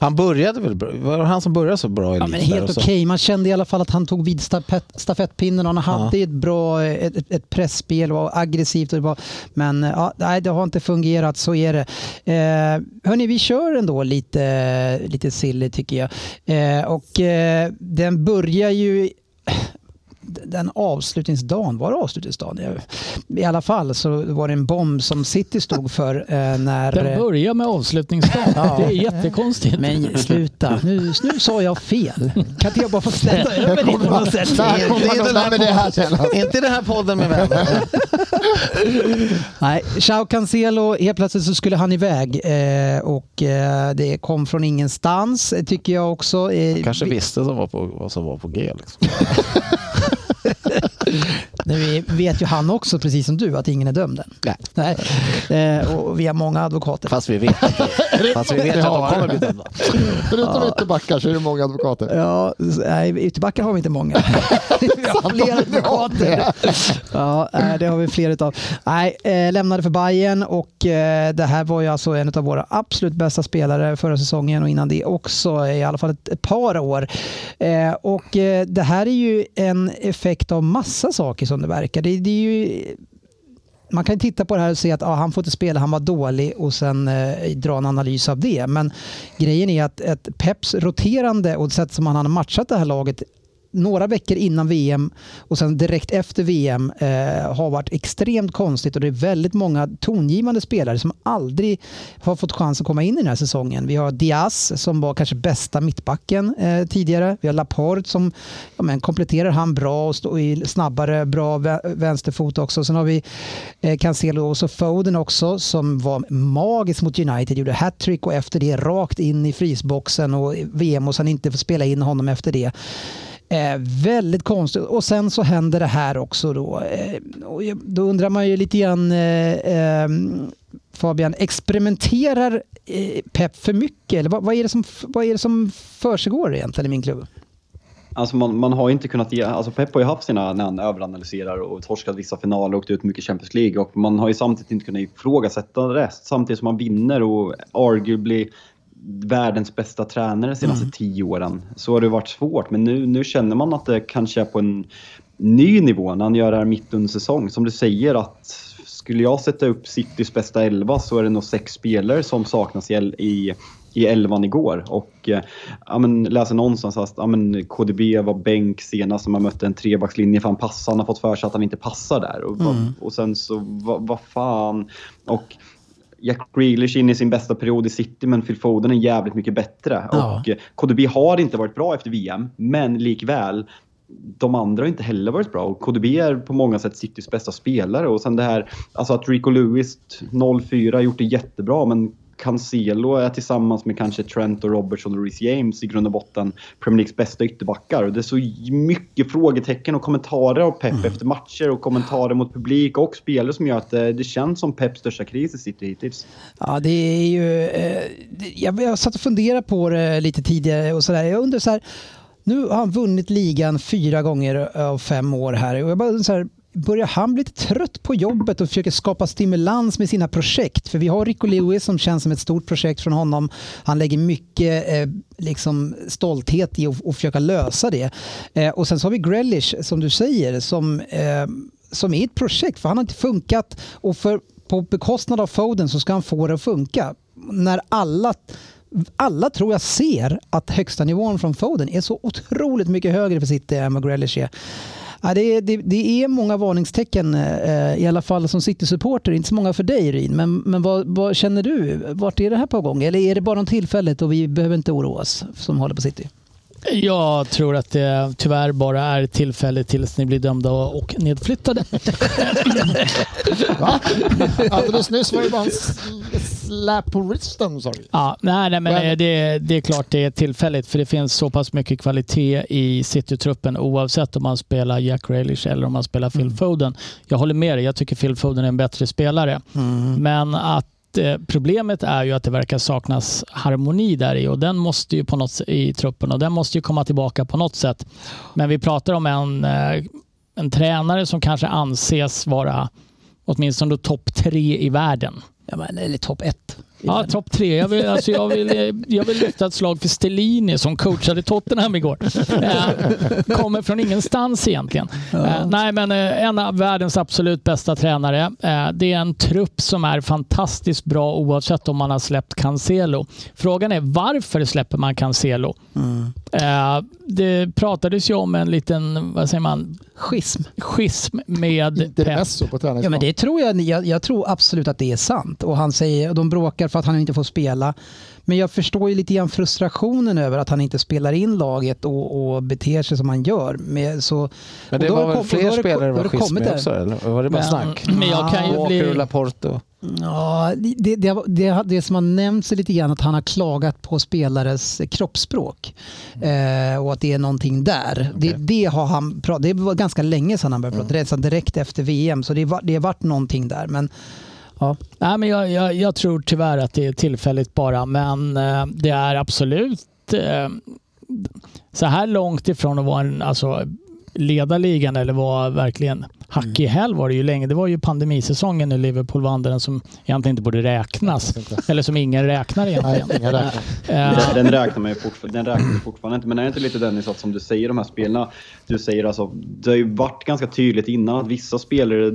Han började väl bra? Var det han som började så bra i
Ja, men helt okej. Man kände i alla fall att han tog vid stafett, stafettpinnen och han hade ett bra ett, ett- pressspel och aggressivt. Och det var, men ja, nej, det har inte fungerat, så är det. Eh, hörni, vi kör ändå lite, lite silly tycker jag. Eh, och eh, den börjar ju den avslutningsdagen, var det avslutningsdagen? I alla fall så var det en bomb som City stod för eh, när...
Den börjar med avslutningsdagen.
Ja.
Det är jättekonstigt.
Men sluta, nu, nu sa jag fel. Kan inte jag bara få släta över det på något sätt?
Inte i den här podden med vänner.
Nej, Chao Cancelo, helt plötsligt så skulle han iväg eh, och eh, det kom från ingenstans eh, tycker jag också. Eh,
Kanske
vi-
visste som var på, vad som var på G. Liksom.
Nu vet ju han också, precis som du, att ingen är dömd än.
Nej.
Nej. Eh, och vi har många advokater.
Fast vi vet att, fast vi vet att de kommer bli dömda.
Förutom ytterbackar så är det många advokater.
Ja, nej, ytterbackar har vi inte många. vi har fler advokater. Ja, det har vi fler utav. Nej, eh, lämnade för Bayern och eh, det här var ju alltså en av våra absolut bästa spelare förra säsongen och innan det också i alla fall ett, par år. Och det här är ju en effekt av massa saker som det verkar. Det, det är ju man kan titta på det här och se att ah, han får inte spela, han var dålig och sen eh, dra en analys av det. Men grejen är att ett Peps roterande och det sätt som han har matchat det här laget några veckor innan VM och sen direkt efter VM eh, har varit extremt konstigt och det är väldigt många tongivande spelare som aldrig har fått chans att komma in i den här säsongen. Vi har Diaz som var kanske bästa mittbacken eh, tidigare. Vi har Laporte som ja, men, kompletterar han bra och står i snabbare, bra vänsterfot också. Sen har vi eh, Cancelo och så Foden också som var magisk mot United, gjorde hattrick och efter det rakt in i frysboxen och VM och sen inte få spela in honom efter det. Eh, väldigt konstigt. Och sen så händer det här också då. Eh, och då undrar man ju lite grann eh, ehm, Fabian, experimenterar eh, Pep för mycket? Eller vad, vad, är det som, vad är det som försiggår egentligen i min klubb?
Alltså man, man har inte kunnat ge, alltså Pep har ju haft sina när han överanalyserar och torskat vissa finaler och åkt ut mycket Champions League och man har ju samtidigt inte kunnat ifrågasätta rest samtidigt som man vinner och arguably världens bästa tränare de senaste tio åren. Så har det varit svårt men nu, nu känner man att det kanske är på en ny nivå när han gör det här mitt under säsong. Som du säger att skulle jag sätta upp Citys bästa elva så är det nog sex spelare som saknas i, i, i elvan igår. Och eh, ja, men, läser någonstans att ja, men, KDB var bänk senast när man mötte en trebackslinje för han passar. Han har fått för sig att han inte passar där. Och, vad- och sen så, vad vad fan. Och Jack Grealish in i sin bästa period i City men Phil Foden är jävligt mycket bättre.
Ja.
Och eh, KDB har inte varit bra efter VM, men likväl de andra har inte heller varit bra och KDB är på många sätt Citys bästa spelare och sen det här, alltså att Rico Lewis 04 har gjort det jättebra men Cancelo är tillsammans med kanske Trent och Robertson och Reece James i grund och botten Premier Leagues bästa ytterbackar. Det är så mycket frågetecken och kommentarer av Pep efter matcher och kommentarer mot publik och spelare som gör att det, det känns som Peps största kris i City hittills.
Ja, det är ju... Eh, jag, jag satt och funderade på det lite tidigare och sådär. Jag undrar så här, nu har han vunnit ligan fyra gånger av fem år här. Och jag bara så här, börjar han bli lite trött på jobbet och försöker skapa stimulans med sina projekt? För vi har Rico Lewis som känns som ett stort projekt från honom. Han lägger mycket eh, liksom stolthet i att, försöka lösa det. Eh, och sen så har vi Grelish som du säger som, eh, som är ett projekt för han har inte funkat och för, på bekostnad av Foden så ska han få det att funka. När alla alla tror jag ser att högsta nivån från Foden är så otroligt mycket högre för City än vad Grealish är. Ja, det, är det, det är många varningstecken, eh, i alla fall som City-supporter. Inte så många för dig Ryn, men, men vad, vad känner du? Vart är det här på gång? Eller är det bara någon tillfället och vi behöver inte oroa oss som håller på City?
Jag tror att det tyvärr bara är tillfälligt tills ni blir dömda och nedflyttade.
Va? Alldeles nyss var det bara en slap på wristen sa du.
Ja, nej, nej, men
Men-
eh, det, det är klart det är tillfälligt för det finns så pass mycket kvalitet i City-truppen oavsett om man spelar Jack Grealish eller om man spelar Phil Foden. Jag håller med dig, jag tycker Phil Foden är en bättre spelare. Men att eh, problemet är ju att det verkar saknas harmoni där i och den måste ju på något i truppen och den måste ju komma tillbaka på något sätt. Men vi pratar om en, eh, en tränare som kanske anses vara åtminstone topp tre i världen.
Ja, men, eller topp ett.
Ja, topp tre. Jag vill, alltså jag, vill, jag vill lyfta ett slag för Stellini som coachade Tottenham igår. Eh, kommer från ingenstans egentligen. Eh, nej, men eh, en av världens absolut bästa tränare. Eh, det är en trupp som är fantastiskt bra oavsett om man har släppt Cancelo. Frågan är varför släpper man Cancelo? Eh, det pratades ju om en liten, vad säger man,
Schism.
schism med Pep.
Intermesso på
Ja, men det tror jag, jag. Jag tror absolut att det är sant. Och han säger, och de bråkar för att han inte får spela. Men jag förstår ju lite grann frustrationen över att han inte spelar in laget och, och beter sig som han gör. Med, så,
Men det var väl
kom-
fler spelare var
kommit
med också eller var det bara
Men-
snack?
men jag kan ju
Walker
bli-
och Laporte.
Ja, det, det, det, det som har nämnts är lite grann att han har klagat på spelares kroppsspråk. Eh, och att det är någonting där. Det, det, har han, det var ganska länge sedan han började prata. Redan direkt efter VM. Så det, var, det har varit någonting där. Men ja,
Nej, men jag, jag, jag tror tyvärr att det är tillfälligt bara, men eh, det är absolut eh, så här långt ifrån att vara en, alltså, leda ligan eller vara verkligen hack i häl var det ju länge. Det var ju pandemisäsongen när Liverpool vann den som egentligen inte borde räknas. Eller som ingen räknar
Nej,
egentligen.
räknar.
Eh,
Den, den räknar man ju fortfarande, den räknar man fortfarande inte. Men är det inte lite Dennis att som du säger de här spelarna, du säger alltså, det har ju varit ganska tydligt innan att vissa spelare,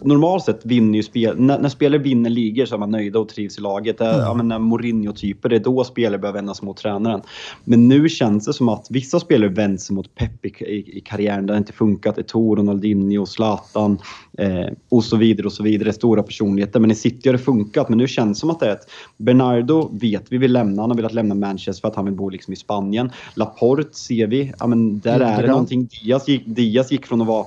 normalt sett vinner ju spel, när, när spelare vinner ligor så är man nöjda och trivs i laget. Det är, ja, men när Mourinho-typer, det är då spelare börjar vända sig mot tränaren. Men nu känns det som att vissa spelare vänder sig mot Pep i, i, i karriären, det har inte funkat. Eto'o, Ronaldinho, Zlatan eh, och så vidare och så vidare. Stora personligheter. Men i City har det funkat. Men nu känns det som att det är ett... Bernardo vet vi vill lämna. Han har velat lämna Manchester för att han vill bo liksom i Spanien. Laporte ser vi. Ja, men där är det någonting. Diaz gick, Diaz gick från att vara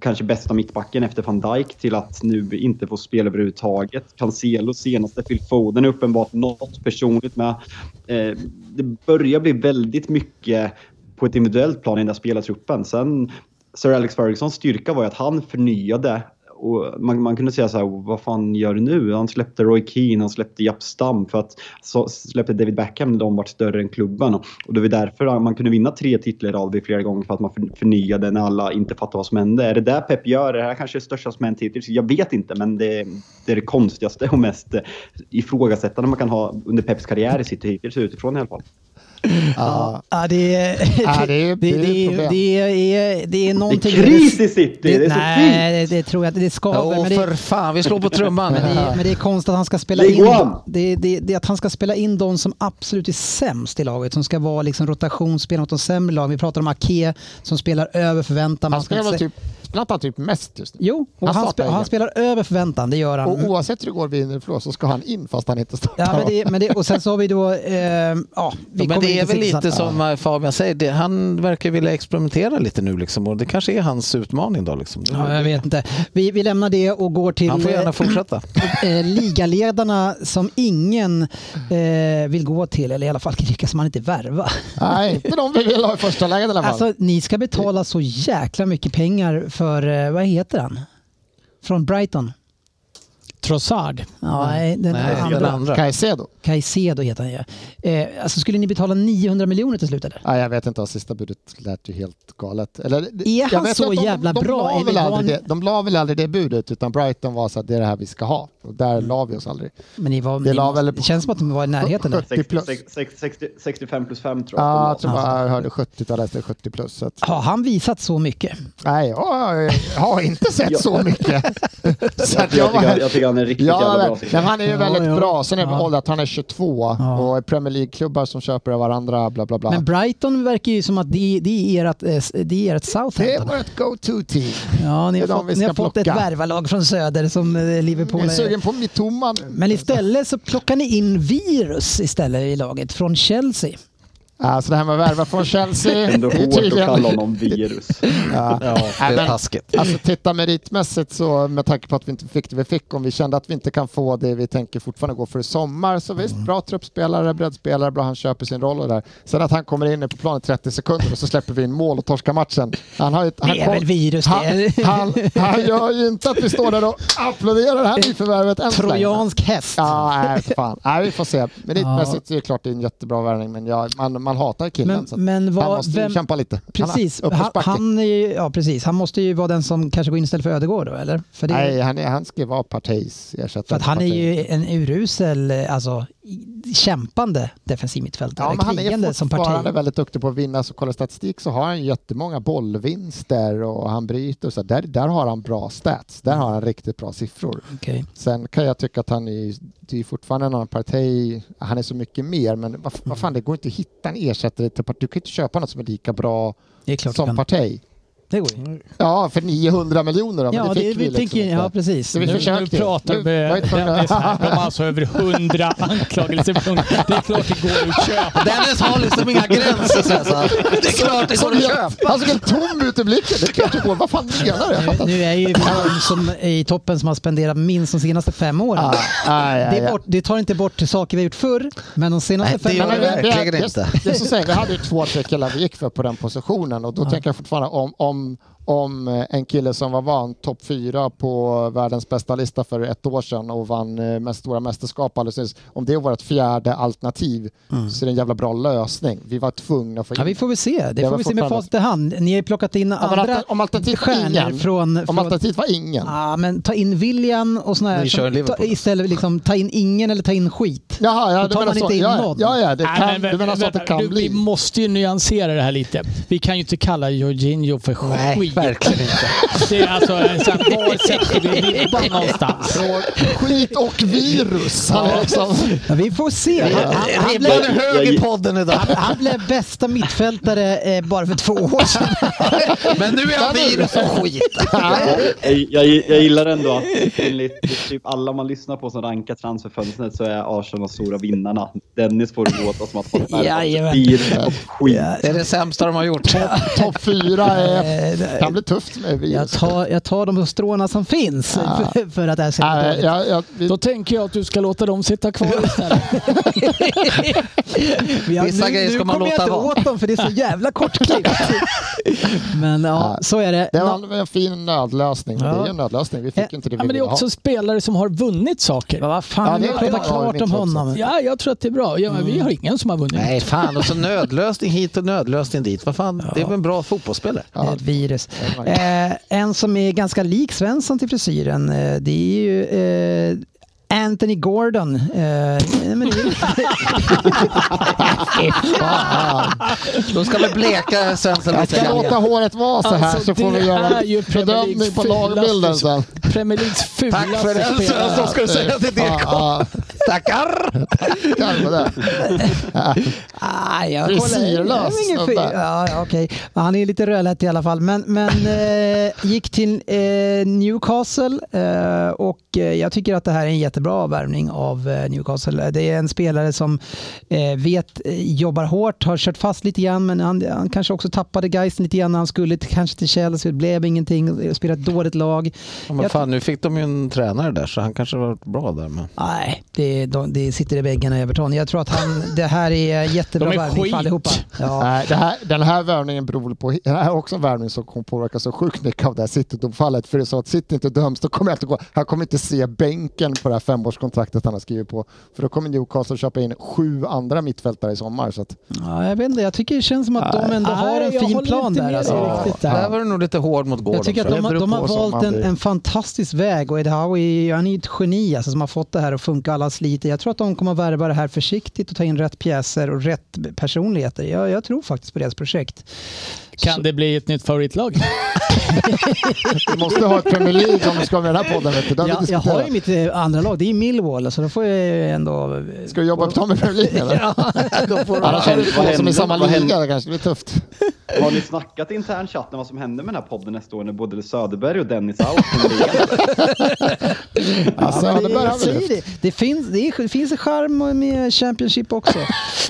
kanske bästa mittbacken efter van Dijk till att nu inte få spela överhuvudtaget. Cancelo senaste, Phil Foden är uppenbart något personligt med. Eh, det börjar bli väldigt mycket på ett individuellt plan i den där spelartruppen. Sen Sir Alex Fergusons styrka var ju att han förnyade och man, man kunde säga så här, vad fan gör du nu? Han släppte Roy Keane, han släppte Japp Stam för att så släppte David Beckham när de var större än klubban. Och det var därför man kunde vinna tre titlar av det flera gånger för att man förnyade när alla inte fattade vad som hände. Är det där Pep gör? Är det här kanske det största som hänt hittills? Jag vet inte, men det, det är det konstigaste och mest eh, ifrågasättande man kan ha under Peps karriär i sitt hittills utifrån i alla fall.
Ja.
Ja, det är...
Ja, det är- det är
det,
problem.
det, är, det är någonting...
Det är kris i City! Det, är så
nej, det, det tror jag inte. Det ska
Åh,
men det,
för fan, vi slår på trumman.
men, det, men det är konstigt att han ska spela in... Det, det, det är att han ska spela in de som absolut är sämst i laget. Som ska vara liksom rotationsspelare mot de sämre lagen. Vi pratar om Ake som spelar över förväntan.
Han
Man ska
spelar typ, han typ mest just nu?
Jo, och
Han
han, spe, han spelar över förväntan. Det gör han.
Och oavsett hur det går, vinner eller förlorar, så ska han in fast han inte startar.
Ja, men det, men det, och sen så har vi då... Eh, ja, vi
men det är väl lite som eh, Fabian säger, det, han verkar vilja experimentera lite nu liksom, och det kanske är hans utmaning då. Liksom.
Ja, jag vet inte. Vi, vi lämnar det och går till
Han får gärna
eh,
fortsätta.
eh, ligaledarna som ingen eh, vill gå till, eller i alla fall lyckas man inte värva.
Nej, inte de vi vill ha i första läget i alla fall.
Alltså, ni ska betala så jäkla mycket pengar för, eh, vad heter han? Från Brighton.
Trossard.
Ja, nej, den
Nej, den
andra.
andra.
Caicedo?
Caicedo heter han ju. Eh, alltså, skulle ni betala 900 miljoner till slut eller?
Nej, jag vet inte, sista budet lät ju helt galet. Eller,
Är han
jag
så
de,
jävla
de,
bra,
La väl
var
aldrig
han-
det, de la väl aldrig det budet, utan Brighton var så att det är det här vi ska ha. Och där la vi oss aldrig.
Men ni var,
Det
ni,
la väl-
det känns som att de var i närheten där.
70 plus.
60, 60, 60, 65 plus 5 tror jag.
Ja,
de
jag tror
var.
bara jag hörde 70, jag läste 70 plus. Så att,
Har han visat så mycket?
nej, jag har inte sett så mycket. så
Jag, jag,
var-
jag tycker han är riktigt jävla
Ja,
bra.
men, han är ju väldigt
ja.
bra. Sen är det
Ja.
att han är 22
Ja.
och är Premier League-klubbar som köper av varandra, bla bla bla.
Men Brighton verkar ju som att det, det är ert, eh, det är ert
det är
Southampton.
vårt go-to-team.
Ja, ni har
är de
fått, ni har fått ett
plocka.
värvarlag från söder som eh, Liverpool
Jag är
är.
sugen på Mitoma.
Men istället så plockar ni in virus istället i laget från Chelsea.
Alltså det här med att värva från Chelsea.
Ändå hårt att kalla honom virus.
Ja.
Ja, det är taskigt.
Alltså titta meritmässigt så med tanke på att vi inte fick det vi fick, om vi kände att vi inte kan få det vi tänker fortfarande gå för i sommar, så visst, bra truppspelare, breddspelare, bra han köper sin roll och där. Sen att han kommer in på planen i 30 sekunder och så släpper vi in mål och torskar matchen. Han har ju, han
Det är väl virus
han,
det.
han, han gör ju inte att vi står där och applåderar det här nyförvärvet än.
Trojansk häst.
Ja, nej, fan. Nej, vi får se. Meritmässigt är det klart det är en jättebra värvning, men jag, man, man hatar killen.
Men-
så
men vad-
han måste ju
vem-
kämpa lite.
Precis,
Han,
han, han, är ja, precis. han måste ju vara den som kanske går in istället för Ödegård då, eller? För, det,
Nej, han, är, han ska ju vara Parteis ersättare.
för att han är
till Partey.
ju en urusel, eh, alltså kämpande defensiv mittfältare.
Ja, men han är
som parti.
väldigt duktig på att vinna. Så kolla statistik så har han jättemånga bollvinster och han bryter. Så där, där har han bra stats. Där har han riktigt bra siffror.
Okej.
Sen kan jag tycka att han är, det är fortfarande en annan Partey. Han är så mycket mer, men vad, vad fan, det går inte att hitta en ersättare till. Du kan inte köpa något som är lika bra
är
som
kan. Det går ju.
Ja, för 900 miljoner då, men
Ja,
det
det,
fick
vi
vi liksom
tänker, ja
inte.
precis.
Så vi
Nu,
försökte
nu pratar
Nu
vi...
det
det är så här, De har alltså över hundra anklagelser. på honom. Det är klart det går att köpa.
Dennis har liksom inga gränser. Så här, så här. Det är klart det går att köpa.
Han såg helt tom ut i blicken. Det är klart det går. Vad fan menar du?
Nu, nu är ju de som är i toppen som har spenderat minst de senaste fem åren.
Ah, aj, aj,
Det, bort, det tar inte bort saker vi har gjort förr, men de senaste
Nej, det
fem
gör
Men
det
åren...
vi- vi-
verkligen
det-
inte.
Det är så att säga, vi hade ju två, tre killar vi gick för på den positionen och då tänker jag fortfarande om, om, um, om eh, en kille som var van topp fyra på världens bästa lista för ett år sedan och vann eh, mest stora mästerskap alldeles nyss. Om det är vårt fjärde alternativ så är det en jävla bra lösning. Vi var tvungna att få in
Ja, vi får väl se. Det
Jag
får vi se med facit i hand. Ni har ju plockat in
Ja,
andra
om alternativet var
stjärnor
ingen,
från...
om alternativet var ingen.
Ja, men ta in William och sådana här. Som- ta, istället liksom, ta in ingen eller ta in skit.
Jaha, ja,
Då tar man
så.
inte in
Ja,
någon.
ja, ja, det
Nej,
kan,
men
du menar så att det kan
du,
bli.
Vi måste ju nyansera det här lite. Vi kan ju inte kalla Jorginho för
Nej,
skit.
Verkligen inte.
Det är alltså, så här, var sätter vi ribban någonstans?
Skit och virus. Han liksom,
Ja, vi får se. Han, han, han, blev,
är hög i podden idag.
han, han blev bästa mittfältare eh, bara för två år sedan.
Men nu är han virus och skit.
Jag, jag, jag gillar ändå att enligt typ alla man lyssnar på som rankar transferfönstret så är Arsenal de stora vinnarna. Dennis får det låta som att
Jajamän.
är virus och skit.
Det är det sämsta de har gjort.
Topp fyra är
Eh,
kan bli tufft med
Jag
virus.
tar, jag tar de stråna som finns för, för att det här ska bli
jag, jag, vi,
Då tänker jag att du ska låta dem sitta kvar istället.
Jag-
Vissa
nu,
grejer
nu
ska man
kommer jag
låta
inte
vara.
åt dem för det är så jävla kortklippt. Men ja, så är det.
det var en fin nödlösning. men Det
Ja.
är en nödlösning. Vi fick ju inte det vi
Ja, men det är också
ha.
spelare som har vunnit saker.
Vad
Ja,
fan, ja,
är
prata
bra.
klart
Ja,
om honom.
Ja, jag tror att det är bra. Ja, men Vi har ingen som har vunnit.
Nej, fan. Och så nödlösning hit och nödlösning dit. Vad fan, det är väl en bra fotbollsspelare?
Det är ett virus. Eh, en som är ganska lik Svensson till frisyren, eh, det är ju eh, Anthony Gordon. Eh, men det
Då ska vi bleka Svensson
Jag
lite
ska låta håret vara så här
Alltså,
så får
det
vi göra en bedömning på lagbilden sen.
Premier Leagues fulaste
Tack för
spelare.
Svensson, ska du säga till det.
Ja,
Tackar!
ja, kan det.
Ah, jag jag är. Ja, Han är lite rödlätt i alla fall. Men, men eh, gick till eh, Newcastle eh, och eh, jag tycker att det här är en jättebra värvning av eh, Newcastle. Det är en spelare som eh, vet, eh, jobbar hårt, har kört fast lite grann men han, han kanske också tappade geisten lite grann när han skulle kanske till Chelsea. Det blev ingenting, spelade ett dåligt lag.
Ja, men fan, nu fick de ju en tränare där så han kanske var bra där. Men...
Nej, det, de, det sitter i väggarna i Everton. Jag tror att han, det här är jättebra
De är
värvning
skit.
för allihopa. Ja.
Nej, det här, den här värvningen beror på, det här är också en värvning som kommer påverka så sjukt mycket av det här City-domfallet. För det är så att City inte döms, då kommer jag inte gå, han kommer inte se bänken på det här femårskontraktet han har skrivit på. För då kommer Newcastle köpa in sju andra mittfältare i sommar. Så att,
Ja, jag vet inte, jag tycker det känns som att de ändå har en fin plan där. Alltså.
riktigt där.
Där var du nog lite hård mot Gordon.
Jag tycker att de, har- de har valt en, en fantastisk väg och Ed Howe han är ett geni alltså, som har fått det här att funka alla sliter. Jag tror att de kommer att värva det här försiktigt och ta in rätt pjäser och rätt personligheter. Jag, jag tror faktiskt på deras projekt.
Kan det bli ett nytt favoritlag?
vi måste ha ett Premier League om vi ska med den här podden. Vet du. Vi
Jag, har ju mitt eh, andra lag, det är Millwall, så då får jag ändå...
Ska du jobba upp dem i Premier League eller?
Ja, då får
Annars har du två som i samma liga, det kanske blir tufft.
Har ni snackat intern chatten vad som händer med den här podden nästa år när både Söderberg och Dennis out?
Alltså,
Ja,
det
jag säger det. Det finns, det, är, det finns en charm med Championship också.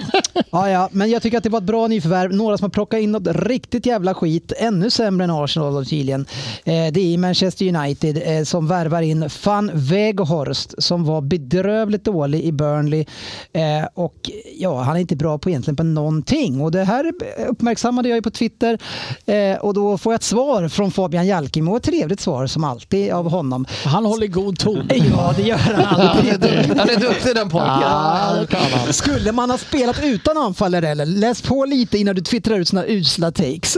ja, ja, men jag tycker att det var ett bra nyförvärv. Några som har plockat in något riktigt jävla skit, ännu sämre än Arsenal och tydligen. Eh, det är Manchester United eh, som värvar in Van Weghorst som var bedrövligt dålig i Burnley. Eh, och ja, han är inte bra på egentligen på någonting. Och det här uppmärksammade jag ju på Twitter eh, och då får jag ett svar från Fabian Jalkemo. Ett trevligt svar som alltid av honom.
Han håller god ton.
Ja, det gör han alltid.
Han är duktig den pojken.
Ja.
Skulle man ha spelat utan anfallare eller? Läs på lite innan du twittrar ut såna usla takes.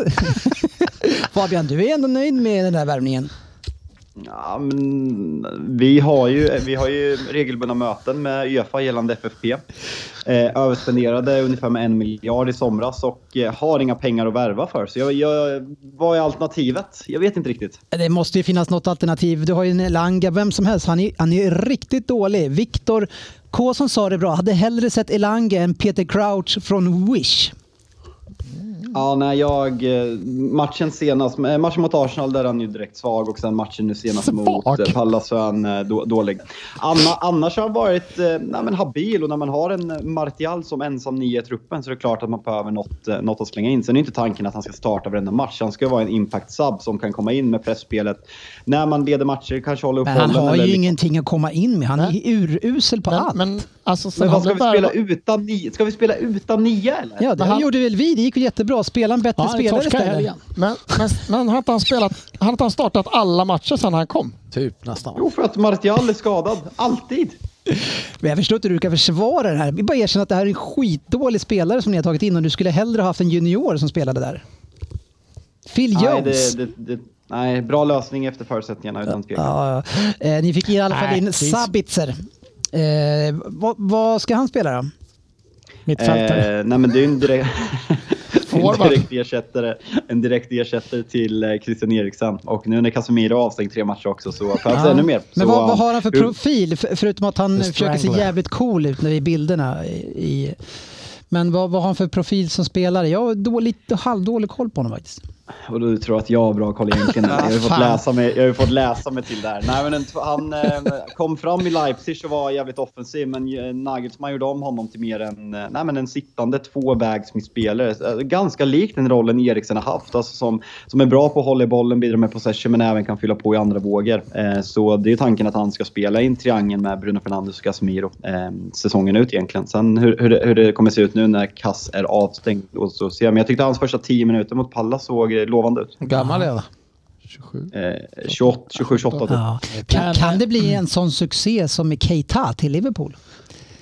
Fabian, du är ändå nöjd med den här värvningen?
Ja, men vi, har ju, vi har ju regelbundna möten med Uefa gällande FFP. Eh, överspenderade ungefär med en miljard i somras och eh, har inga pengar att värva för. Så jag, jag, vad är alternativet? Jag vet inte riktigt.
Det måste ju finnas något alternativ. Du har ju en Elanga, vem som helst. Han är, han är riktigt dålig. Viktor K som sa det bra, hade hellre sett Elanga än Peter Crouch från Wish.
Ja, nej, jag... eh, Matchen senast, eh, matchen mot Arsenal där är han ju direkt svag och sen matchen nu senast
Svag?
mot eh, Pallas så är han då, dålig. Anna, annars har han varit nej, men habil och när man har en Martial som ensam nia i truppen så är det klart att man behöver något, något att slänga in. Sen är inte tanken att han ska starta varenda match. Han ska vara en impact-sub som kan komma in med pressspelet när man leder matcher, kanske hålla upp
Men han har
eller
ju
liksom-
ingenting att komma in med. Han är urusel på allt.
Men, men alltså, sen
Men vad ska vi spela utan nio? Ska vi spela utan nio eller?
ja, det
han-
gjorde väl vi. Det gick väl jättebra. Spela en bättre
Ja,
spelare istället.
Men, men, men har inte han spelat, har inte han startat alla matcher sedan han kom?
Typ nästan.
Jo, för att Martial är skadad. Alltid.
Men jag förstår inte hur du kan försvara det här. Vi bara erkänna att det här är en skitdålig spelare som ni har tagit in och du skulle hellre haft en junior som spelade där. Phil
Nej,
Jones.
det, det, det, nej, bra lösning efter förutsättningarna utan tvekan.
Ja, ja. eh, ni fick i alla fall
Nej,
in Sabitzer. Eh, vad, vad ska han spela då?
Mittfältare.
Eh, nej men det är ju en direkt, en direkt, ersättare, en direkt ersättare till eh, Christian Eriksen. Och nu när Casemiro har avstängt tre matcher också så behövs det ännu mer.
Men
så,
vad, vad har han för profil? Förutom att han försöker se jävligt cool ut när vi bilderna. I, i, men vad, vad har han för profil som spelare? Jag har dåligt, halvdålig koll på honom faktiskt.
Och du tror att jag har bra koll egentligen. Jag har ju fått
fan.
läsa mig, jag har fått läsa mig till där. Nej, men en, han eh, kom fram i Leipzig och var jävligt offensiv, men eh, Nagelsmann gjorde om honom till mer en, eh, nej, men en sittande tvåvägsmittspelare. Ganska lik den rollen Eriksen har haft, alltså som, som är bra på att hålla i bollen, bidra med possession, men även kan fylla på i andra vågor. Så det är tanken att han ska spela i en triangel med Bruno Fernandes och Casemiro säsongen ut egentligen. Sen hur, hur, det, hur det kommer se ut nu när Kass är avstängd, och så ser jag. Men jag tyckte hans första 10 minuter mot Pallas såg eh, lovande ut.
Hur gammal är han?
27.
Eh, 28, 27, 28 typ.
Ja. Kan,
Men-
kan det bli en sån succé som med Keita till Liverpool?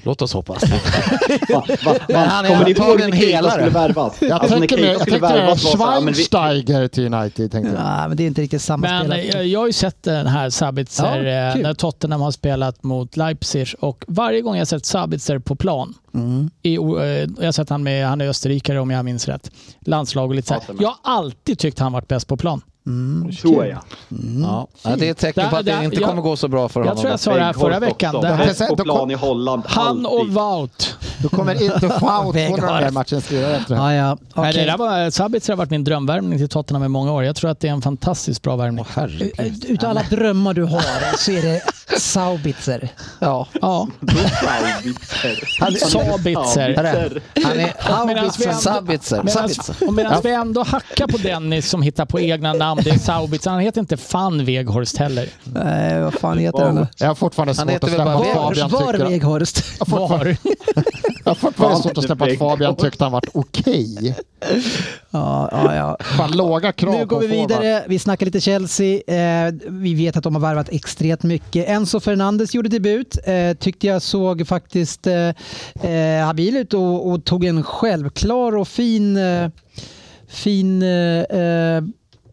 Låt oss hoppas.
Va, va, va,
han är
kommer ni ihåg
antagligen helare.
skulle värvas?
Jag
Alltså,
tänkte mig
var så vi-
Schweinsteiger till United. Tänkte jag.
Ja, men det är inte riktigt samma
Men
spelare.
eh, jag har ju sett den här Sabitzer
Ja,
eh, när Tottenham har spelat mot Leipzig och varje gång jag sett Sabitzer på plan,
Mm.
i, eh, jag har sett han med, han är österrikare om jag minns rätt, landslag och lite så här. Jag har alltid tyckt han varit bäst på plan.
Tror jag.
Ja. Ja, det är ett tecken på att det inte
jag-
kommer gå så bra för
Jag
honom.
tror jag sa det här förra veckan.
också.
Det här,
på plan i Holland.
han och. Wout.
Då kommer inte Wout efter det här.
Ja, ja.
Nej,
okej.
det där var, Sabitzer har varit min drömvärvning till Tottenham i många år. Jag tror att det är en fantastiskt bra värvning.
Herregud.
Utav alla drömmar du har så är det Saubitzer.
Ja.
Ja, Sabitzer.
Hörru, Han är Sabitzer. Sabitzer.
och medan vi ändå hackar på Dennis som hittar på egna namn, det är Sabitzer. Han heter inte Fan Weghorst heller.
Nej, vad fan heter han då?
Jag har fortfarande svårt
heter
att släppa att. Fabian
Var
tycker...
Weghorst?
Var?
Jag har fortfarande
Fan,
svårt att släppa att. Fabian tyckte han var okej.
Ja, ja, ja.
Fan låga krav
Nu går vi vidare. Vi snackar lite Chelsea. Eh, vi vet att de har värvat extremt mycket. Enzo Fernandes gjorde debut. Eh, tyckte jag såg faktiskt eh, habil ut och, och tog en självklar och fin, fin eh,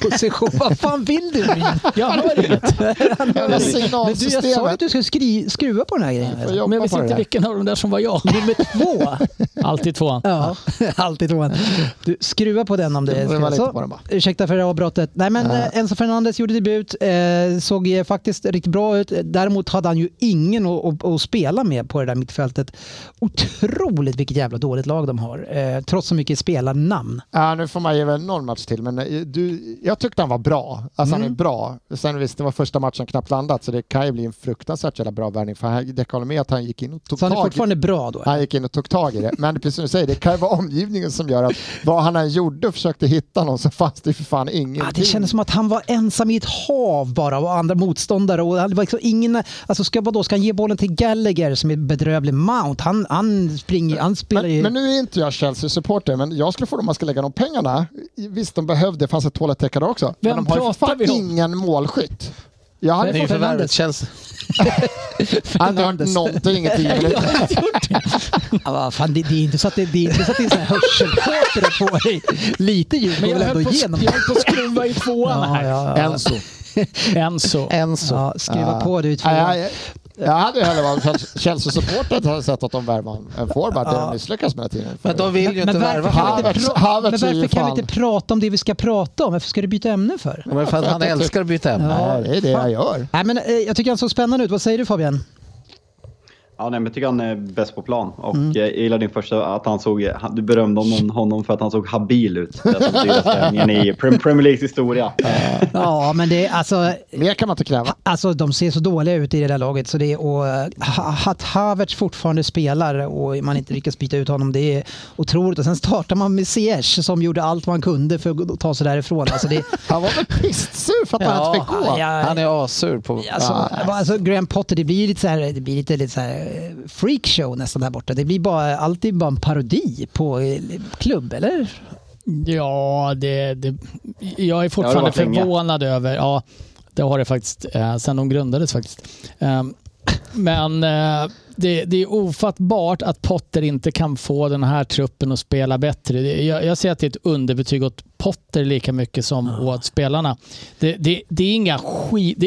position. Vad fan vill du?
Jag hör inget.
Jävla
Men du, jag sa
signalsystemet.
att du skulle skri, skruva på den här grejen.
Får jobba
Men jag visste inte vilken av de där som var jag.
Nummer två.
Alltid tvåan.
Ja, alltid tvåan. Du, skruva på den om det
lite
Så, ursäkta för avbrottet. Nej, men eh, Enzo Fernandes gjorde debut. Eh, såg faktiskt riktigt bra ut. Däremot hade han ju ingen att, att, spela med på det där mittfältet. Otroligt vilket jävla dåligt lag de har. Eh, trots så mycket spelarnamn.
Ja, nu får man ge väl någon match till, men du, jag tyckte han var bra. Alltså han är bra. Sen visst, det var första matchen knappt landat, så det kan ju bli en fruktansvärt jävla bra värvning. För han- det kan med att han gick in och tog
Så han är
tag i
fortfarande bra då?
han gick in och tog tag i det. Men precis som du säger, det kan ju vara omgivningen som gör att vad han än gjorde och försökte hitta någon så fanns det ju för fan ingenting.
Ja, det kändes som att han var ensam i ett hav bara av andra motståndare. Och det var liksom ingen, alltså ska, vadå, ska han ge bollen till Gallagher som är bedrövlig? Mount, han, han, springer, han spelar ju...
Men, men nu är inte jag Chelsea-supporter, men jag skulle få dem att ska lägga de pengarna. Visst, de behövde, det fanns ett toalett där också.
Vem
men de har ju fan
vi om?
ingen målskytt. Jag hade
Det är ju
fått
förvärvet känns...
jag hade hört någonting,
Ja, fan, det, det är inte så att det, det, är inte så att det är så här hörselkåpor på dig. Lite ljud går väl ändå
på,
igenom?
jag höll på att skruva i tvåan
Ja,
här.
ja, ja.
Enzo.
Enzo.
Enzo.
Ja, skruva
Ja.
på du i
Ja,
tvåan.
Jag, hade hellre varit Chelsea-supporter att ha sett att de värvar en forward. Det har misslyckats med hela tiden.
Men de vill ju
Men
inte värva
Havertz- Havertz
men varför kan vi inte prata om det vi ska prata om? Varför ska du byta ämne för?
Men för att han älskar att byta ämne.
Nej, det är det jag gör.
Nej, men, eh, jag tycker han såg spännande ut. Vad säger du Fabian?
Ja, nej, men jag tycker han är bäst på plan. Och
Mm.
jag gillar din första, att han såg, han- du berömde honom, honom för att han såg habil ut. Den i Prem- Premier Leagues historia.
Ja, men det är alltså...
Mer kan man inte kräva.
Alltså de ser så dåliga ut i det där laget så det är och ha- att Havertz fortfarande spelar och man inte lyckas byta ut honom det är otroligt. Och sen startar man med Ziyech som gjorde allt man kunde för att ta sig därifrån. Alltså det,
Han var väl pisssur för att han
Ja,
inte fick gå.
ja,
Han är assur på...
Alltså, alltså Graham Potter, det blir lite så här, det blir lite, lite så här freakshow nästan där borta. Det blir bara, alltid bara en parodi på eh, klubb, eller?
Ja, det, det, jag är
Ja, det
fortfarande
länge.
förvånad över, ja det har det faktiskt, eh, sen de grundades faktiskt. Um, men eh, det, det är ofattbart att Potter inte kan få den här truppen att spela bättre. Det- Jag, jag ser att det är ett underbetyg åt Potter lika mycket som åt spelarna. Det, det, det är inga skit...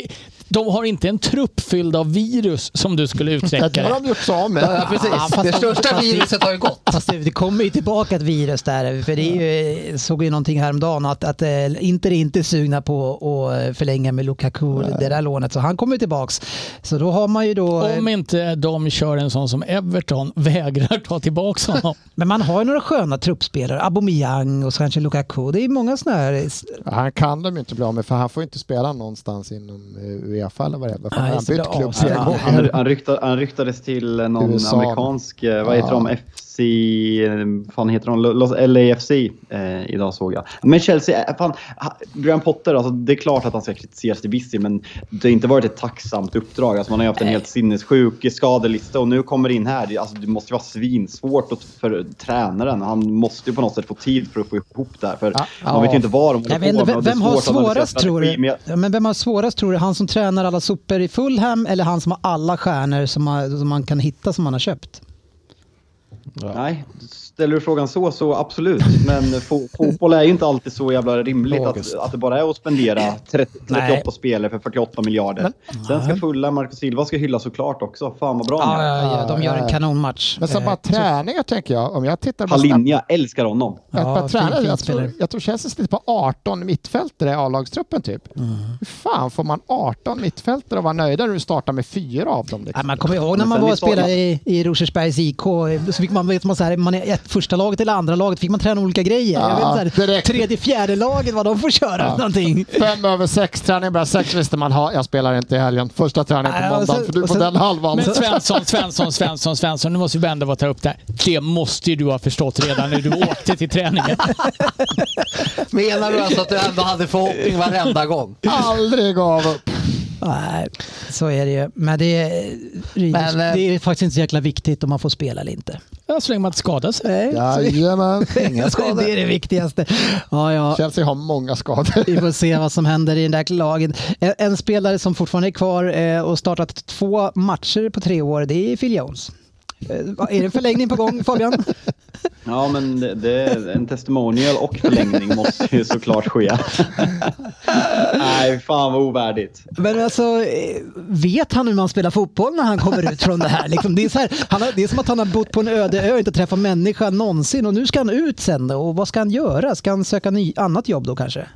De har inte en trupp fylld av virus som du skulle
Ja,
utsträcka
det har de gjort sig av med.
Ja, precis.
fast
det
de-
största
det-
viruset har ju gått.
Fast det, det kommer ju tillbaka ett virus där. För det är ju, såg ju någonting häromdagen att, att eh, Inter är inte sugna på att förlänga med Lukaku, det där lånet. Så han kommer ju tillbaks. Så då har man ju då...
Om inte de kör en sån som Everton vägrar ta tillbaka honom.
Men man har ju några sköna truppspelare. Aubameyang och så kanske Lukaku. Det är många sådana här...
Han kan de ju inte bli av med för han får inte spela någonstans inom eh, Uefa eller vad det är. Han har bytt klubb flera
Han,
gånger.
han, ryktade, han ryktades till någon
USA.
amerikansk, eh, vad heter
Ja.
de, FC, eh, fan heter de, Los, LAFC eh, idag såg jag. Men Chelsea, eh, fan, ha- Graham Potter, alltså, det är klart att han ska kritiseras till viss men det har inte varit ett tacksamt uppdrag. Alltså, man har ju haft en helt sinnessjuk skadelista och nu kommer in här. Det, alltså, det måste ju vara svinsvårt för tränaren. Han måste ju på något sätt få tid för att få ihop det här. För man vet ju inte vad de håller på med
vem, har svårast tror du?
Men
vem har svårast tror du? Han som tränar alla sopor i Fulham eller han som har alla stjärnor som, som man kan hitta som man har köpt?
Nej, ställer du frågan så, så absolut. Men fo fotboll är ju inte alltid så jävla rimligt att, att det bara är att spendera 30, 38
Nej.
spelare för 48 miljarder. Sen ska fulla Marcus Silva ska hyllas såklart också. Fan vad bra
Ja, ja, ja, de gör en kanonmatch.
Men så
Eh,
bara träningar tänker jag. Om jag tittar på
Palinja, älskar honom.
Ja,
Ja,
bara tränar,
fin- fin
jag, tror, jag tror Chelsea sitter på 18 mittfältare i A-lagstruppen typ.
Mm.
Hur fan får man 18 mittfältare och vara nöjda när du startar med fyra av dem?
Ja,
Liksom?
man kommer ihåg när
Men
man
sen
var och spelade i, i Rosersbergs IK. Så fick man, vet man, så här, man är ett första laget eller andra laget fick man träna olika grejer.
Ja,
jag vet, så här,
direkt.
tredje, fjärde laget vad de får köra.
Ja.
Någonting.
Fem över sex, träning bara sex visste man ha. Jag spelar inte i helgen. Första träningen på måndag
sen-
för du
sen-
den halvan.
Men Svensson, Svensson, Svensson, Svensson. Nu måste vi ändå ta upp det här. Det måste ju du ha förstått redan när du åkte till träningen.
Menar du alltså att du ändå hade förhoppning varenda gång?
Aldrig gav upp.
Nej, så är det ju. Men det är,
Men, eh,
det är faktiskt inte så jäkla viktigt om man får spela eller inte.
Ja, så länge man inte skadar sig.
Jajamän.
Inga skador.
Det är det viktigaste. Ja, ja.
Chelsea har många skador.
Vi får se vad som händer i den där lagen. En, en spelare som fortfarande är kvar eh, och startat två matcher på tre år, det är Phil Jones. Eh, är det förlängning på gång Fabian?
Ja, men det, det är en testimonial och förlängning måste ju såklart ske. Nej, fan vad ovärdigt.
Men alltså, eh, vet han hur man spelar fotboll när han kommer ut från det här? Liksom, det, är så här han har, det är som att han har bott på en öde ö och inte träffat människa någonsin och nu ska han ut sen då. och vad ska han göra? Ska han söka ny, annat jobb då kanske?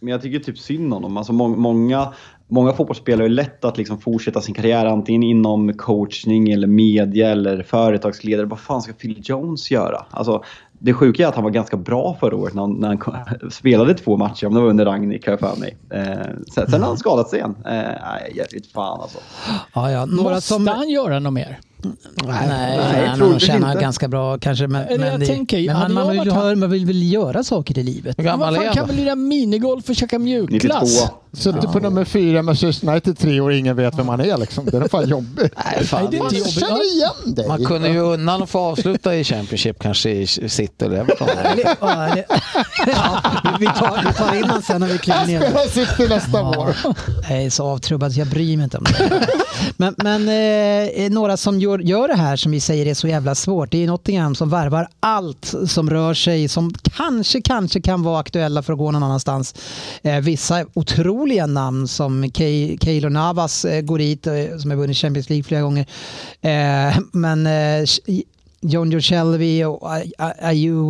Men jag tycker typ synd om dem. Alltså må många, många fotbollsspelare är lätt att liksom fortsätta sin karriär antingen inom coachning eller media eller företagsledare. Vad fan ska Phil Jones göra? Alltså, det sjuka är att han var ganska bra förra året när han, när han spelade två matcher. Om det var under Ragnik har jag för mig. Eh, sen, sen har han skadat sig igen. Eh, nej, vet fan alltså.
Ja, ja, några
Måste
som...
han göra något mer?
Nej,
nej,
han
troligtvis
tjänar
inte.
ganska bra kanske. Men,
Eller
men,
jag
det,
tänker,
men man, man, vill, ha,
han-
man vill väl göra saker i livet?
Hur
Ja,
gammal är
kan
han?
väl lira minigolf och käka
92.
Suttit på nummer fyra med Manchester United i tre år och ingen vet vem man är liksom. Det är fan jobbigt.
Nej, fan.
Nej, det är inte jobbigt.
känner igen dig.
Man kunde ju unna honom få avsluta i Championship kanske i City eller Everton.
Ja, ja, vi, tar, vi tar in honom sen när vi kliver ner.
Spela City nästa vår.
Jag är så avtrubbad så jag bryr mig inte om det. Men, men eh, några som gör, gör det här som vi säger är så jävla svårt. Det är Nottingham som värvar allt som rör sig som kanske, kanske kan vara aktuella för att gå någon annanstans. Eh, vissa otroliga namn som Key- Keylor Navas eh, går dit, eh, som har vunnit Champions League flera gånger. Eh, men John Joe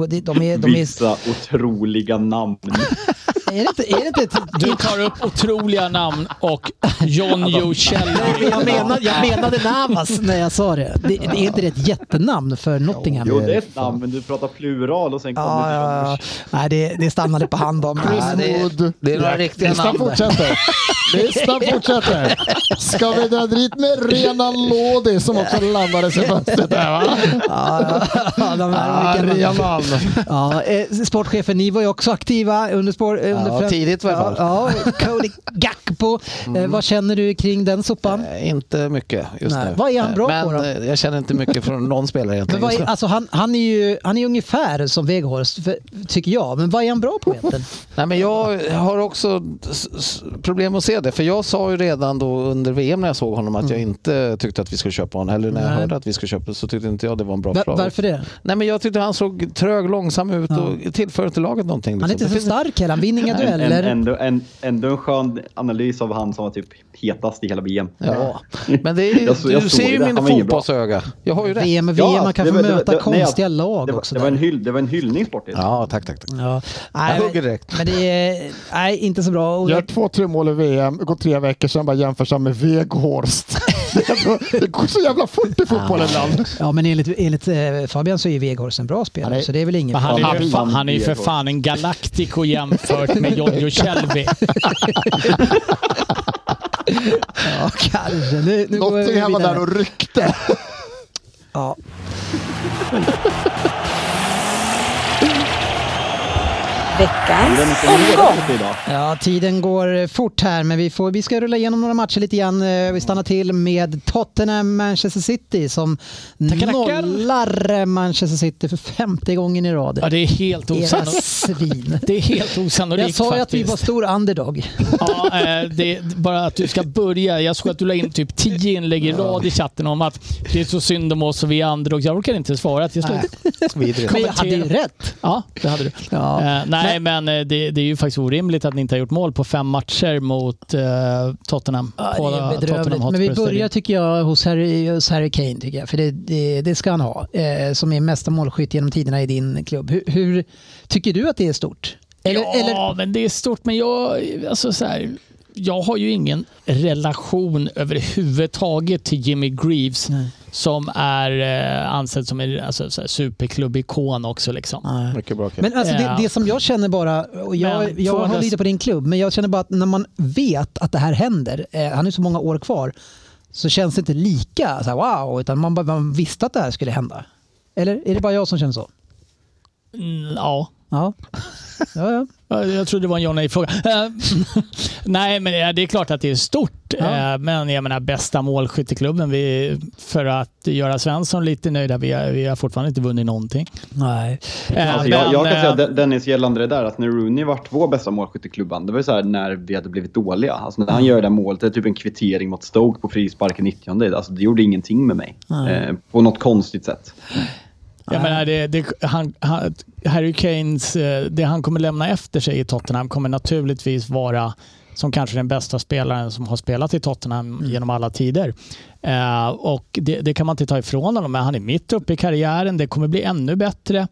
och de, de är... De är
Vissa otroliga namn.
är det inte, är det inte ett,
Du tar upp otroliga namn och John Joe Shelby.
Jag menade, jag menade Navas när jag sa det. det. Det är inte det ett jättenamn för Nottingham?
Jo, det är ett namn, men du pratar plural och sen kommer
Ja, ja, ja. Nej, det, det stannade på hand om.
Chris
Ja, det är-
Wood.
det är några riktiga
Listan
namn
fortsätter. Listan fortsätter. Ska vi dra dit med Renan Lodi som också landades i fönstret där va?
Ja, ja, de här
Ja,
olika-
Renan.
ja, eh, sportchefen, ni var ju också aktiva under spår... Under
Ja,
främ-
tidigt i alla fall.
Ja, ja, Cody Gakpo. Eh, vad känner du kring den sopan?
Eh, Inte mycket just
Nej.
nu.
Vad är han bra
Men
på då?
eh, jag känner inte mycket från någon spelare egentligen.
är, alltså han, han, är ju, han är ungefär som Weghorst, tycker jag. Men vad är han bra på egentligen?
Nej, men jag har också problem att se det. För jag sa ju redan då under VM när jag såg honom att jag inte tyckte att vi skulle köpa honom. Eller när jag
Nej.
hörde att vi skulle köpa så tyckte inte jag det var en bra
Va,
förslag.
varför det?
Nej, men jag tyckte han såg trög, långsam ut och tillförde till laget någonting.
Han är
liksom.
inte
Det
så stark heller. Han vinner inga
En,
dueller.
en, ändå, en, ändå en skön analys av han som var typ hetast i hela VM.
Ja. Men det är,
Jag jag
du
såg
ser ju
det.
min fotbollsöga. Jag har ju rätt.
VM, VM,
Ja,
man kan
det
få
det
möta
det- nej,
konstiga
det
lag
Det var,
också.
det, var en hyll, det var en hyllning sportigt.
Ja, tack, tack. tack.
Ja.
Jag
Nej,
hugger direkt.
Men det är nej, inte så bra. Och
Gör två, tre mål i VM, går tre veckor sedan bara jämför sig med Weghorst. Det går så jävla fort i fotbollen ibland.
Ja, men enligt, enligt eh, Fabian så är Weghorst en bra spelare,
är-
så det är väl inget
han, är
Han
ju
han
han är ju för fan en galaktico jämfört med Jojo Shelby.
Ja, kanske. Nu, nu
var
vidare.
där och ryckte.
Ja.
Veckans omgång.
Ja, tiden går fort här, men vi, får, vi ska rulla igenom några matcher lite grann. Eh, Vi stannar till med Tottenham Manchester City som
Tackar,
nollar Manchester City för femte gången i rad.
Ja, det är helt osannolikt.
svin.
Det är helt osannolikt
Jag sa ju att vi var stor underdog.
Ja, eh, det är bara att du ska börja. Jag såg att du la in typ tio inlägg i rad i chatten om att det är så synd om oss och vi är och jag orkar inte svara till slut.
Men jag hade ju rätt.
Ja, det hade du.
Ja.
Eh, nej, men eh, det, det är ju faktiskt orimligt att ni inte har gjort mål på fem matcher mot eh, Tottenham.
Ja, det är
Tottenham
bedrövligt. Men vi börjar tycker jag hos Harry, hos Harry Kane, tycker jag. för det, det, det ska han ha. Eh, som är mesta målskytt genom tiderna i din klubb. Hur, hur tycker du att det är stort? Eller,
ja,
eller,
men det är stort. Men jag, alltså så här, jag har ju ingen relation överhuvudtaget till Jimmy Greaves som är eh, ansedd som en alltså, superklubbikon också. Liksom.
Nej.
Mycket bra kille.
Men alltså det, det som jag känner bara, och jag,
Men
jag
det-
lite på din klubb, men jag känner bara att när man vet att det här händer, eh, han är så många år kvar, så känns det inte lika så här, wow, utan man, bara, man visste att det här skulle hända. Eller är det bara jag som känner så?
Mm, ja.
Ja. ja, ja.
Ja, Jag trodde det var en ja nej-fråga. Eh, nej, men ja, det är klart att det är stort.
Ja.
Eh, Men jag menar bästa målskytt i klubben. Vi, för att göra Svensson lite nöjda. Vi har, vi har fortfarande inte vunnit någonting.
Nej.
Eh,
Alltså jag, jag kan
eh,
säga Den- Dennis gällande det där att när Rooney vart vår bästa målskytt i klubban, det var ju så här när vi hade blivit dåliga. Alltså när han gör det där målet, det är typ en kvittering mot Stoke på frispark i 90 Alltså det gjorde ingenting med mig. Eh, på något konstigt sätt.
Jag menar, det, det, han, han, Harry Kanes, eh, det han kommer lämna efter sig i Tottenham kommer naturligtvis vara som kanske den bästa spelaren som har spelat i Tottenham genom alla tider. Eh, och det, det kan man inte ta ifrån honom, men han är mitt uppe i karriären. Det kommer bli ännu bättre.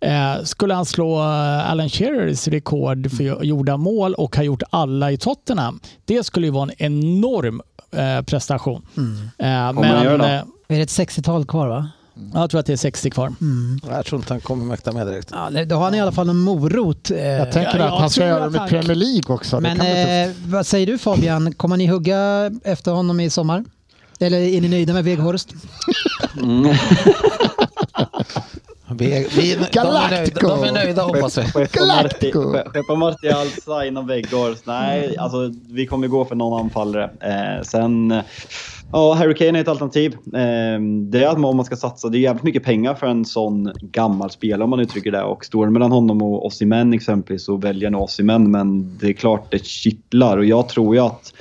Eh, skulle han slå eh, Alan Shearers rekord för gjorda mål och ha gjort alla i Tottenham, det skulle ju vara en enorm eh, prestation. Eh,
det?
eh,
Är det ett 60-tal kvar va?
Jag tror att det är 60 kvar.
Jag tror inte han kommer mäkta med direkt.
Ja, det- då har han i alla fall en morot. eh,
Jag tänker
Ja,
att
jag
han ska göra
att
med Premier League också. Det
Men eh, vad säger du Fabian, kommer ni hugga efter honom i sommar? Eller är ni nöjda med Weghorst?
Vi, vi, de, är nöjda, de är nöjda hoppas vi.
Galactico.
och Martial signa Weghorst. Nej, alltså vi kommer gå för någon anfallare. Eh, sen, eh, ja, Harry Kane är ett alternativ. Ehm, det är att om man ska satsa, det är jävligt mycket pengar för en sån gammal spelare om man uttrycker det. Och står det mellan honom och Osimhen exempelvis så väljer jag Ossie Osimhen. Men det är klart det kittlar och jag tror ju att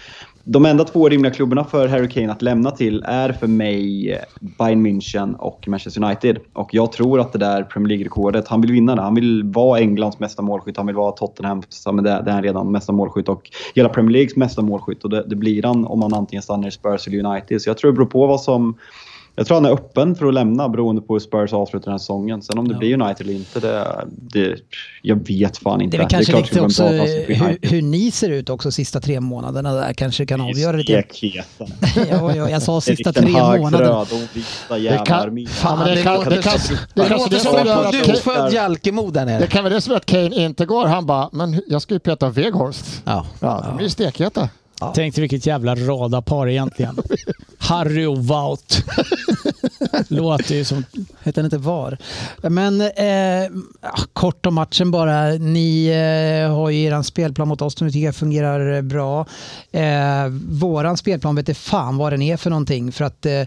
de enda två rimliga klubbarna för Harry Kane att lämna till är för mig Bayern München och Manchester United. Och jag tror att det där Premier League-rekordet, han vill vinna det. Han vill vara Englands mesta målskytt, han vill vara Tottenhams, men det, det är han redan, mesta målskytt och hela Premier Leagues mesta målskytt. Och det, det blir han om han antingen stannar i Spurs eller United. Så jag tror det beror på vad som jag tror han är öppen för att lämna beroende på hur Spurs avslutar den här säsongen. Sen om det
Ja.
blir United eller inte, det, det, jag vet fan
Det
inte.
är väl kanske lite
det
också
vara bra fast i
hur, hur ni ser ut också sista tre månaderna där kanske kan avgöra lite. Ja, ja, jag sa sista tre månaderna.
Det kan, fan, det,
det
kan, det, kan, det,
Det låter
det
som en pundutfödd Jalkemo där
det
nere.
kan väl det som gör att Kane inte går. Han bara, men jag ska ju peta Weghorst.
Ja.
Ja, de är ju stekheta.
Tänk dig vilket jävla radarpar egentligen. Harry och Wout. Låter ju som...
Hette han inte VAR. Men eh, ja, kort om matchen bara. Ni eh, har ju eran spelplan mot oss som tycker fungerar bra. Eh, våran spelplan vet inte fan vad den är för någonting. För att eh,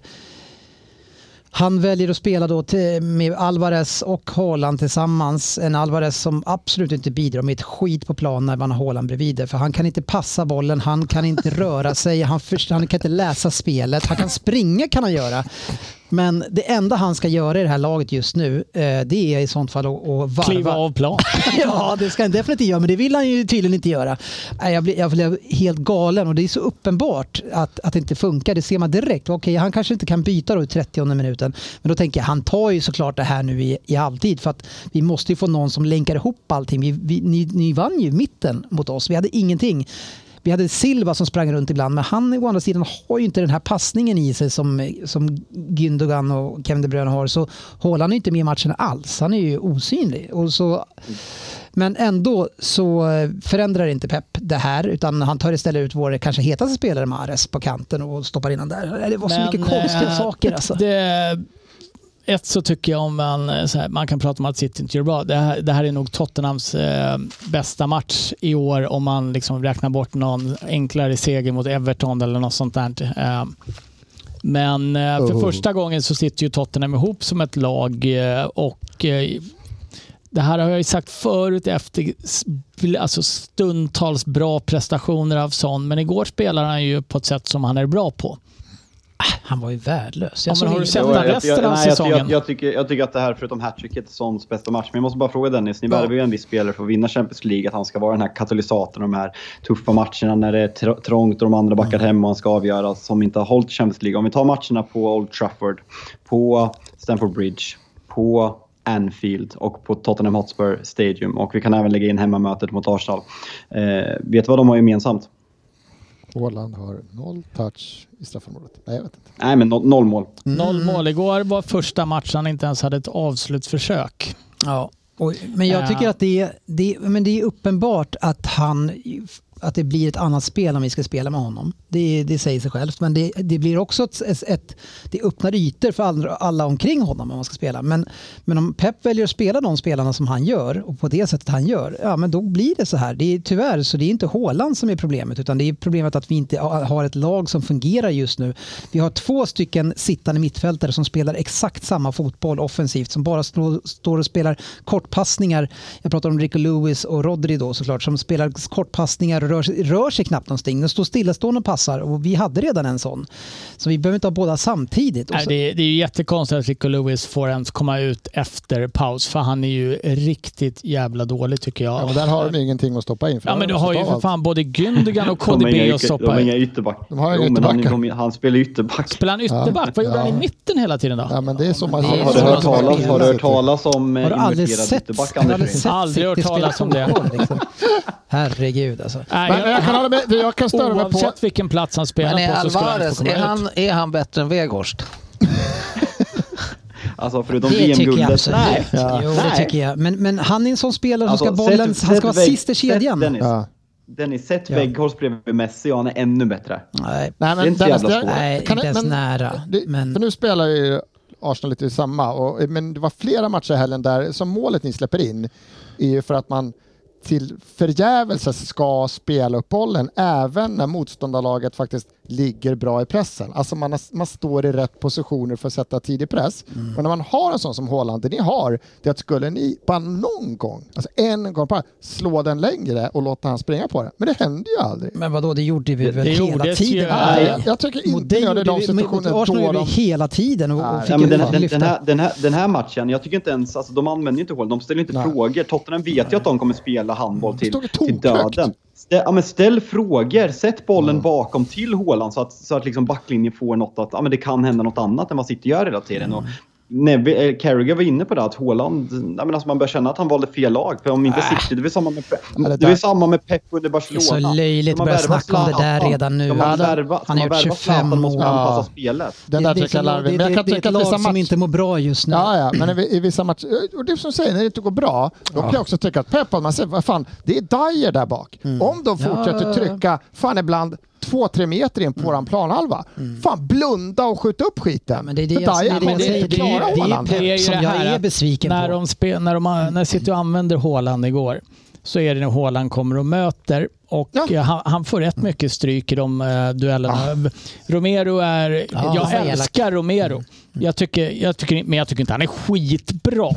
han väljer att spela då till, med Alvarez och Haaland tillsammans. En Alvarez som absolut inte bidrar med ett skit på plan när man har Haaland bredvid. det. För han kan inte passa bollen, han kan inte röra sig, han, först, han kan inte läsa spelet. Han kan springa kan han göra. Men det enda han ska göra i det här laget just nu, eh, det är i sånt fall att, varva.
Kliva av plan.
ja, det ska han definitivt göra, men det vill han ju tydligen inte göra. Jag blir, jag blir helt galen och det är så uppenbart att, att det inte funkar. Det ser man direkt. Okej, han kanske inte kan byta då i 30 minuten, men då tänker jag han tar ju såklart det här nu i, i halvtid för att vi måste ju få någon som länkar ihop allting. Vi, vi, ni, ni vann ju mitten mot oss. Vi hade ingenting. Vi hade Silva som sprang runt ibland, men han å andra sidan har ju inte den här passningen i sig som, som Gündogan och Kevin De Bruyne har. Så Haaland är inte med i matchen alls. Han är ju osynlig. Och så, men ändå så förändrar inte Pep det här utan han tar istället ut vår kanske hetaste spelare Mares på kanten och stoppar in den där. Det var så mycket konstiga
eh,
saker alltså.
Det, ett så tycker jag om man, eh, så här, man kan prata om att City inte gör bra. Det här, det här är nog Tottenhams eh, bästa match i år om man liksom räknar bort någon enklare seger mot Everton eller något sånt där. Eh, men eh, för
Oh.
första gången så sitter ju Tottenham ihop som ett lag eh, och eh, det här har jag ju sagt förut efter alltså stundtals bra prestationer av Son, men igår spelar han ju på ett sätt som han är bra på.
Han var ju värdelös.
Ja,
Jag såg
har du sett
jag-
resten
jag-
av
nej,
säsongen?
Jag, jag, tycker, jag tycker att det här, förutom hattricket, är Sons bästa match. Men jag måste bara fråga Dennis, ni
Ja.
värvar ju en viss spelare för att vinna Champions League, att han ska vara den här katalysatorn de här tuffa matcherna när det är tr- trångt och de andra backar hem och han ska avgöra, som inte har hållit Champions League. Om vi tar matcherna på Old Trafford, på Stamford Bridge, på Anfield och på Tottenham Hotspur Stadium och vi kan även lägga in hemmamötet mot Arsenal. Eh, vet du vad de har gemensamt?
Haaland har noll touch i straffområdet. Nej, jag vet inte.
Nej, men no- noll mål.
Noll mål. Igår var första matchen han inte ens hade ett avslutsförsök.
Ja, och, men jag
Ja.
tycker att det är, det, är- men det är uppenbart att, han, att det blir ett annat spel om vi ska spela med honom. Det, det säger sig självt. Men det, det blir också ett, ett, ett det öppnar ytor för alla, alla omkring honom om man ska spela. Men, men om Pep väljer att spela de spelarna som han gör och på det sättet han gör, ja men då blir det så här. Det är tyvärr så det är inte Håland som är problemet utan det är problemet att vi inte har ett lag som fungerar just nu. Vi har två stycken sittande mittfältare som spelar exakt samma fotboll offensivt som bara står, står och spelar kortpassningar. Jag pratar om Rico Lewis och Rodri då såklart som spelar kortpassningar och rör, sig- rör sig knappt någonting. De står stillastående och passar och vi hade redan en sån. Så vi behöver inte ha båda samtidigt.
Nej, det, är, det är ju jättekonstigt att Rico Lewis får ens komma ut efter paus för han är ju riktigt jävla dålig tycker jag.
Ja, men där har de ingenting att stoppa in. för
Ja, men du har ju för
allt.
fan både Gündogan och KDB att
de
stoppa
har inga
i.
ytterback.
De har inga
han,
ytterbackar.
de, han spelar ytterback.
Spelar han ytterback? Vad gjorde han i
Ja.
mitten hela tiden då?
Ja, men det är som man
Har
så
du,
man
hört talas, har du hört talas om eh,
har du aldrig
inverterad
sett,
ytterback,
har du aldrig sett
Aldrig hört talas om det.
Liksom. Herregud alltså.
Nej,
Men, men jag kan med, jag kan störa mig på...
Oavsett vilken plats han spelar
Men är
på så ska han
Alvarez,
få komma
är
ut.
han, är han bättre än Weghorst?
Alltså förutom
Det tycker jag
VM-guldet. Nej.
Jo, det
Nej.
tycker jag. Men, men han är en sån spelare som
Alltså,
ska bollen,
sätt-
han ska vara sist i
sätt
kedjan.
Dennis,
Ja.
Dennis, sätt
Ja.
Weghorst bredvid Messi och han är ännu bättre.
Nej,
Nej,
Det är inte
Dennis.
Nej,
kan
inte ens
men-
nära.
Det,
Men-
För nu spelar ju Arsenal lite samma, och, men det var flera matcher i helgen där som målet ni släpper in är ju för att man till förgävelse ska spela upp bollen även när motståndarlaget faktiskt ligger bra i pressen. Alltså man, har, man står i rätt positioner för att sätta tidig press.
Mm.
Och när man har en sån som Haaland, det ni har, det är att skulle ni bara någon gång, alltså en gång bara, slå den längre och låta han springa på den. Men det händer ju aldrig.
Men vadå, det gjorde vi väl
det
hela tiden?
Nej,
jag, jag tycker inte det
gjorde
de
vi, mot
situationer
Arsenal
då
gjorde
de...
vi hela tiden och, och
Nej,
fick
Ja, men
ju
den, den,
lyfta.
den, här, den, här, den här matchen, jag tycker inte ens, alltså de använder ju inte hål, de ställer inte
Nej.
frågor. Tottenham vet ju att de kommer spela handboll till, till döden. Ställ, ja, men ställ frågor, sätt bollen bakom till Haaland så att, så att liksom backlinjen får något att, ja men det kan hända något annat än vad City gör hela tiden. Och Neville, eh, Carragher var inne på det att Haaland, ja, men alltså man börjar känna att han valde fel lag. För om inte City, det var samma med, Pep-
det
det var samma med Pep under
Det är
Barcelona.
så löjligt att börja snacka om det där redan nu.
Man
Ja,
värva,
han har gjort
värva
25
Zlatan måste
mål.
anpassa
Ja.
spelet.
Den där
är
tycker jag är larvig.
det,
Men jag
det,
kan
det är
tycka
ett
att vissa
lag som
matcher...
inte mår bra just nu.
Ja, ja, men i, i vissa matcher, och det är som säger, när det inte går bra, då kan jag också tycka att Pep, man säger, vad fan, det är Dyer där bak. Om de fortsätter
Ja.
trycka, fan ibland två, tre meter in på våran planhalva, fan blunda och skjut upp skiten.
Ja, men det är det jag, det det jag
inte
Det det är
Haaland.
Pep
Det är
som
det
jag är besviken
när
på.
De spe, när, de, när City använder Haaland igår så är det när Haaland kommer och möter. Och
Ja.
eh, han, han får rätt mycket stryk i de eh, duellerna. Romero är...
Ja,
jag älskar Romero. Jag tycker, jag tycker, men jag tycker inte han är skitbra.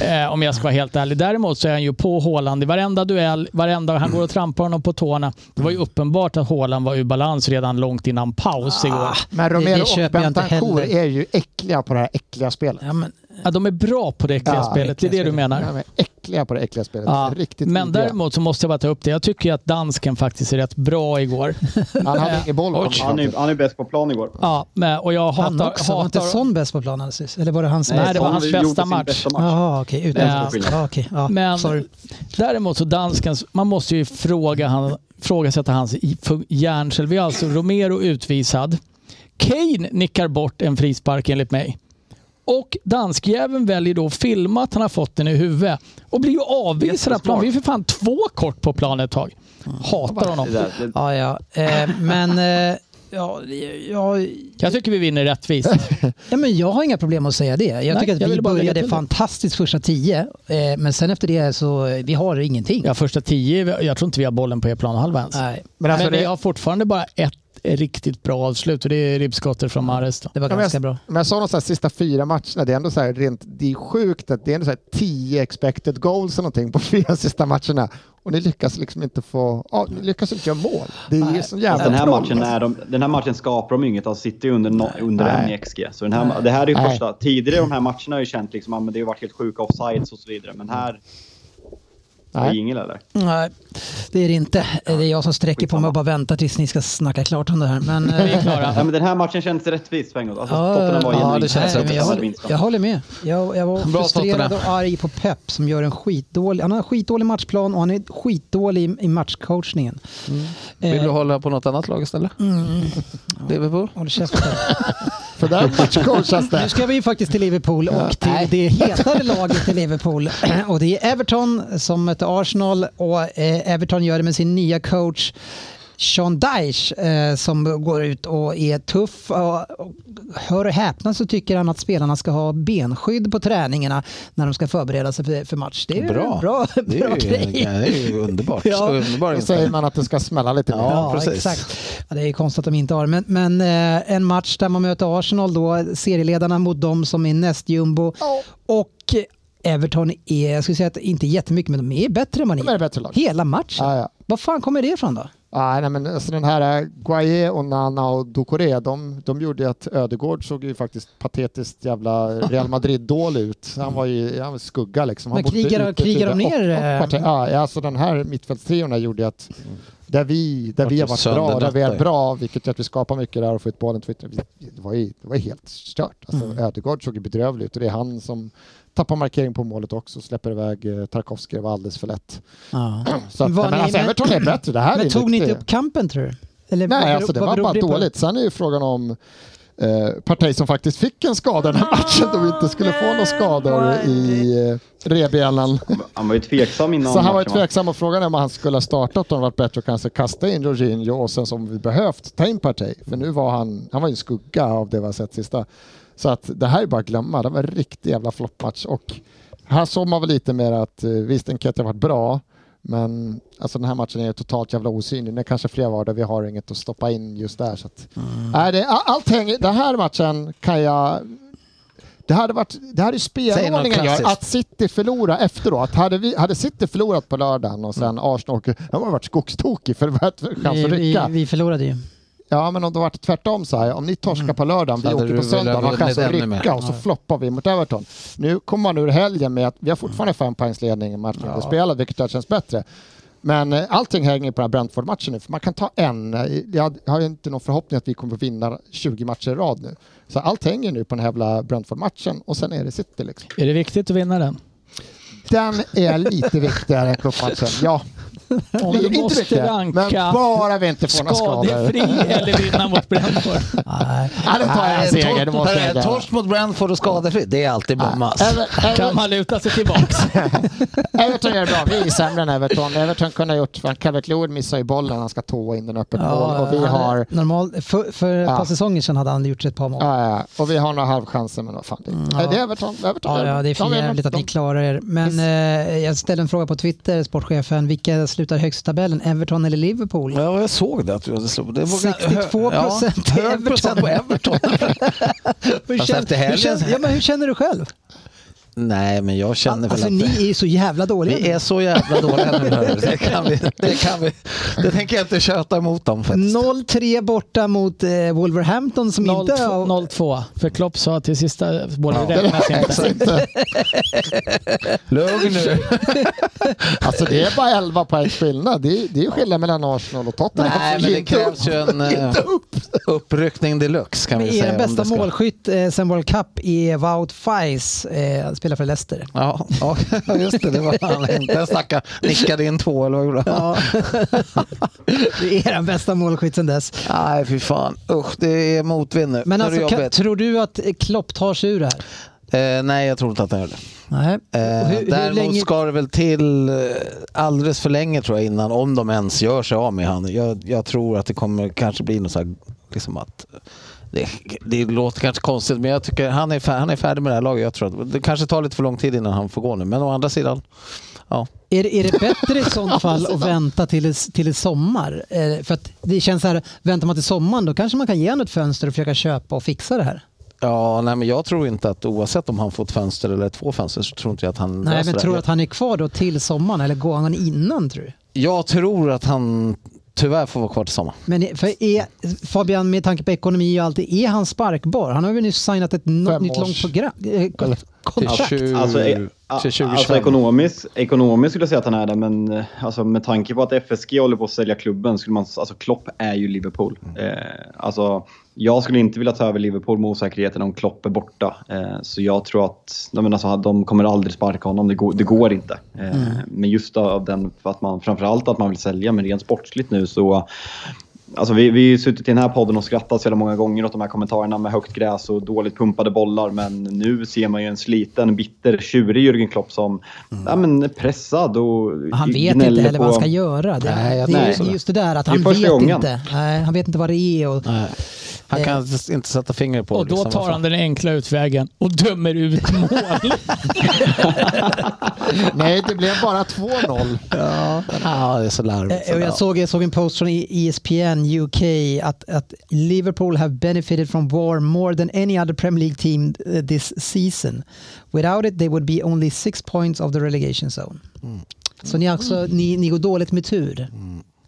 eh, om jag ska vara helt ärlig. Däremot så är han ju på Haaland i varenda duell, varenda han går och trampar honom på tårna. Det var ju uppenbart att Haaland var ur balans redan långt innan paus igår.
Men
det
Romero och Bentancourt är ju äckliga på det här äckliga spelet.
Ja, men,
Ja, de är bra på det äckliga
Ja,
spelet, det är det
äckliga
du menar.
De är äckliga på det äckliga spelet.
Ja,
Riktigt
men
vidriga.
däremot så måste jag bara ta upp det. Jag tycker att dansken faktiskt är rätt bra igår.
Han hade ingen boll.
Han är, han är bäst på plan igår.
Ja, men, och jag
han
hatar...
också. Var inte
hatar
Son bäst på planen alldeles? Eller var det han som...
Nej, det var hans bästa match.
bästa match.
Jaha, okej. Utan...
Ja.
Ja, okej. Ja,
men
sorry.
däremot så danskens... Man måste ju fråga han, ifrågasätta hans hjärnsel. Vi har alltså Romero utvisad. Kane nickar bort en frispark enligt mig. Och danskjäveln väljer då att filma att han har fått den i huvudet och blir ju avvisad av plan. Vi är för fan två kort på planen ett tag. Hatar honom.
Ja, ja. Eh, men... Eh, ja, ja,
Jag tycker vi vinner rättvist.
ja, men jag har inga problem att säga det. Jag
Nej,
tycker att
jag
vi började fantastiskt första tio. Eh, men sen efter det så eh, vi har ingenting.
Ja, första tio, jag tror inte vi har bollen på er planhalva ens.
Nej,
Men alltså
Men vi
det,
har fortfarande bara ett riktigt bra avslut och det är ribbskottet från Mahrez. då.
det var
Ja,
ganska
jag,
bra.
men jag sa här sista fyra matcherna, det är ändå så här rent, det är sjukt att det är ändå så här 10 expected goals eller någonting på fyra sista matcherna. Och ni lyckas liksom inte få, ja, ni lyckas inte göra mål. Det är ju så jävla
den, här matchen är de, den här matchen skapar de inget av. City under, no, under
Nej.
en i XG. Så den här, det här är ju första... Tidigare i de här matcherna har ju känt liksom, men det har varit helt sjuka offsides och så vidare. Men här...
Nej.
ingen eller?
Nej, det är det inte. Det är jag som sträcker på mig och bara väntar tills ni ska snacka klart om det här. Men, eh,
Vi är klara.
Ja, men den här matchen kändes rättvis. Alltså,
Ja,
Tottenham var
ja,
det känns
Nej,
rätt.
men jag, håller, jag håller med. Jag, jag var
Bra
frustrerad
Tottenham.
och arg på Pep som gör en skitdålig, han har en skitdålig matchplan och han är skitdålig i, i matchcoachningen.
Vill
Eh,
du hålla på något annat lag istället? Liverpool?
Håll käften.
För där matchcoachas
Nu
det.
ska vi faktiskt till Liverpool och till det hetare laget i Liverpool. Och det är Everton som möter Arsenal och eh, Everton gör det med sin nya coach Sean Dyche eh, som går ut och är tuff. Och, och, hör och häpna så tycker han att spelarna ska ha benskydd på träningarna när de ska förbereda sig för, för match. Det är
Bra.
en bra,
Det
bra
är, ju,
grej.
ja, det är ju underbart.
Ja.
Underbar
Då säger man att det ska smälla lite mer.
Ja,
Ja,
precis.
exakt. Ja, det är konstigt att de inte har. Men, men eh, en match där man möter Arsenal då, serieledarna mot dem som är näst jumbo. Och Everton är, jag skulle säga att inte jättemycket, men de är bättre än ni
De är bättre lag.
Hela matchen.
Ja, ja.
Vad fan kommer det ifrån då?
Ah, nej, men alltså den här Guaye och Nana och Ducoré, de, de gjorde ju att Ödegård såg ju faktiskt patetiskt jävla Real Madrid-dålig ut. Han var ju han var skugga liksom. Han
Men krigar-
ut-
krigar de ner,
och- och
eh,
Ja, alltså den här mittfältstrion gjorde ju att där vi, där vi har varit bra, där vi är bra, vilket gör att vi skapar mycket där och får ut bollen. Det var ju, det var ju helt stört. Alltså,
Mm.
Ödegård såg ju bedrövlig ut och det är han som tappar markering på målet också, släpper iväg eh, Tarkovsky, det var alldeles för lätt.
Ja.
Så att,
Var
men
ni-
alltså, Everton är bättre, det här
Men
är
tog ni inte upp kampen tror du? Eller
Nej, alltså det var bara
det
dåligt. Sen är ju frågan om eh, Partey som faktiskt fick en skada den här matchen då vi inte skulle få några skador i eh, revbenen.
Han var ju tveksam innan
Så han var ju tveksam och frågan är om han skulle ha startat om det varit bättre att kanske kasta in Jorginho och sen som vi behövt ta in Partey. För nu var han, han var ju en skugga av det vi har sett sista. Så att det här är bara att glömma. Det var en riktig jävla floppmatch och här såg man väl lite mer att eh, visst Enketia har varit bra men alltså den här matchen är totalt jävla osynlig. Det är kanske fler var där vi har inget att stoppa in just där. Så att, nej, det, all- allt hänger, den här matchen kan jag det hade varit, det hade ju spelordningen gör, att City förlorar efteråt. Hade, vi, hade City förlorat på lördagen och sen Arsenal åker, de har varit skogstokig för det var ett chans
Vi,
att
vi,
rycka.
vi förlorade ju.
Ja men om det varit tvärtom så här, om ni torskar på lördagen, vi åker på söndag,
velat
har chans att rycka och så floppar vi mot Everton. Nu kommer man ur helgen med att vi har fortfarande fem poängs ledning i matchen ja. spelat, vilket har känns bättre. Men eh, allting hänger på den här Brentford-matchen nu, för man kan ta en. Jag har ju inte någon förhoppning att vi kommer att vinna 20 matcher i rad nu. Så allt hänger nu på den här jävla Brentford-matchen och sen är det City liksom.
Är det viktigt att vinna den?
Den är lite viktigare än cupmatchen, ja.
Om du
inte
måste
mycket,
ranka
Men bara vi inte får några skador.
skadefri eller vinna mot Brentford.
Nej.
Ja, då tar jag en seger, det måste jag
Nej,
göra.
Torsk mot Brentford och skadefri, det är alltid.
Ever-
Kan man luta sig tillbaks.
Everton gör det bra. Vi är sämre än Everton. Everton kunde ha gjort... för Calvert Lewin missar ju bollen. Han ska tåa in den öppet mål. Och vi har...
Normal, för för ett
Ja.
par säsonger sedan hade han gjort ett par mål.
Ja, ja. Och vi har några halvchanser, men vad fan. Det,
ja.
det är Everton. Everton
Ja, ja, det är för
de
jävligt att ni klarar er. Men eh, jag ställde en fråga på Twitter, sportchefen. Vilka slutar högst i tabellen? Everton eller Liverpool?
Ja, jag såg det att du hade slagit. Det var
62 procent till
hög procent på Everton.
Hur känner, hur, känner, ja, men hur känner du själv?
Nej, men jag känner väl
Alltså
att...
ni är så jävla dåliga.
Vi är så jävla dåliga nu. Det kan vi. Det, kan vi. det tänker jag inte köta emot dem faktiskt.
0-3 borta mot eh, Wolverhampton som inte... har-
0-2. För Klopp sa till sista målet
Ja,
räknas inte.
Inte.
Lugn nu.
Alltså det är bara 11 poängs skillnad. Det är, det är skillnad mellan Arsenal och Tottenham.
Nej, men det krävs ju en eh, uppryckning deluxe kan
Men
vi
er
säga. om
bästa målskytt eh, sen World Cup är Wout Fais, eh, spelar för Leicester.
Ja, ja, just det. Det var han inte. Den stackaren nickade in två eller vad gjorde han?
Ja. det är er bästa målskytt sen dess.
Nej, fy fan. Usch, det är motvind nu.
Men alltså, kan, tror du att Klopp tar sig ur det här?
Eh, nej, jag tror inte att han gör det.
Nej.
Eh,
hur, hur
däremot
länge...
ska det väl till eh, alldeles för länge tror jag innan, om de ens gör sig av med han. Jag, jag tror att det kommer kanske bli något så här, liksom att det, det låter kanske konstigt men jag tycker han är, han är färdig med det här laget. Jag tror att det kanske tar lite för lång tid innan han får gå nu. Men å andra sidan, ja.
Är, är det bättre i sånt fall att vänta till, till sommar? Eh, för att det känns så här, väntar man till sommaren då kanske man kan ge honom ett fönster och försöka köpa och fixa det här.
Ja, nej, men jag tror inte att oavsett om han får ett fönster eller två fönster så tror inte jag att han
Nej, men tror du att han är kvar då till sommaren eller går han innan tror du?
Jag tror att han tyvärr får vara kvar till sommar.
Men för är, Fabian, med tanke på ekonomi och allt, är han sparkbar? Han har väl nyss signat ett
Fem
nytt
års.
långt program, eh,
Till,
kontrakt?
20,
Alltså, e-
till
a-
2025.
alltså ekonomiskt, ekonomiskt skulle jag säga att han är det, men eh, alltså, med tanke på att FSG håller på att sälja klubben, skulle man, alltså Klopp är ju Liverpool.
Mm.
Eh, alltså, jag skulle inte vilja ta över Liverpool med osäkerheten om Klopp är borta. Eh, så jag tror att de, alltså, de kommer aldrig sparka honom, det går, det går inte. Eh,
Mm.
Men just av den, för att man, framförallt att man vill sälja, men rent sportsligt nu så Alltså vi, vi har ju suttit i den här podden och skrattat så jävla många gånger åt de här kommentarerna med högt gräs och dåligt pumpade bollar. Men nu ser man ju en sliten, bitter, tjurig Jürgen Klopp som ja, men är pressad och
Han vet inte heller vad han
på-
ska göra. Det,
Nej,
det,
tror
är
det.
just det där att
Det
han vet
gången.
inte. Nej, han vet inte vad det är. Och,
Nej. Han
Eh.
kan inte sätta fingret på
Och då
liksom,
tar
fan.
han den enkla utvägen och dömer ut mål.
Nej, det blev bara 2-0.
Ja, det är så larvigt.
Eh, och jag, såg, jag såg en post från E- ESPN UK att, att Liverpool have benefited from war more than any other Premier League team eh, this season. Without it they would be only six points of the relegation zone. Så ni, också, ni, ni går dåligt med tur.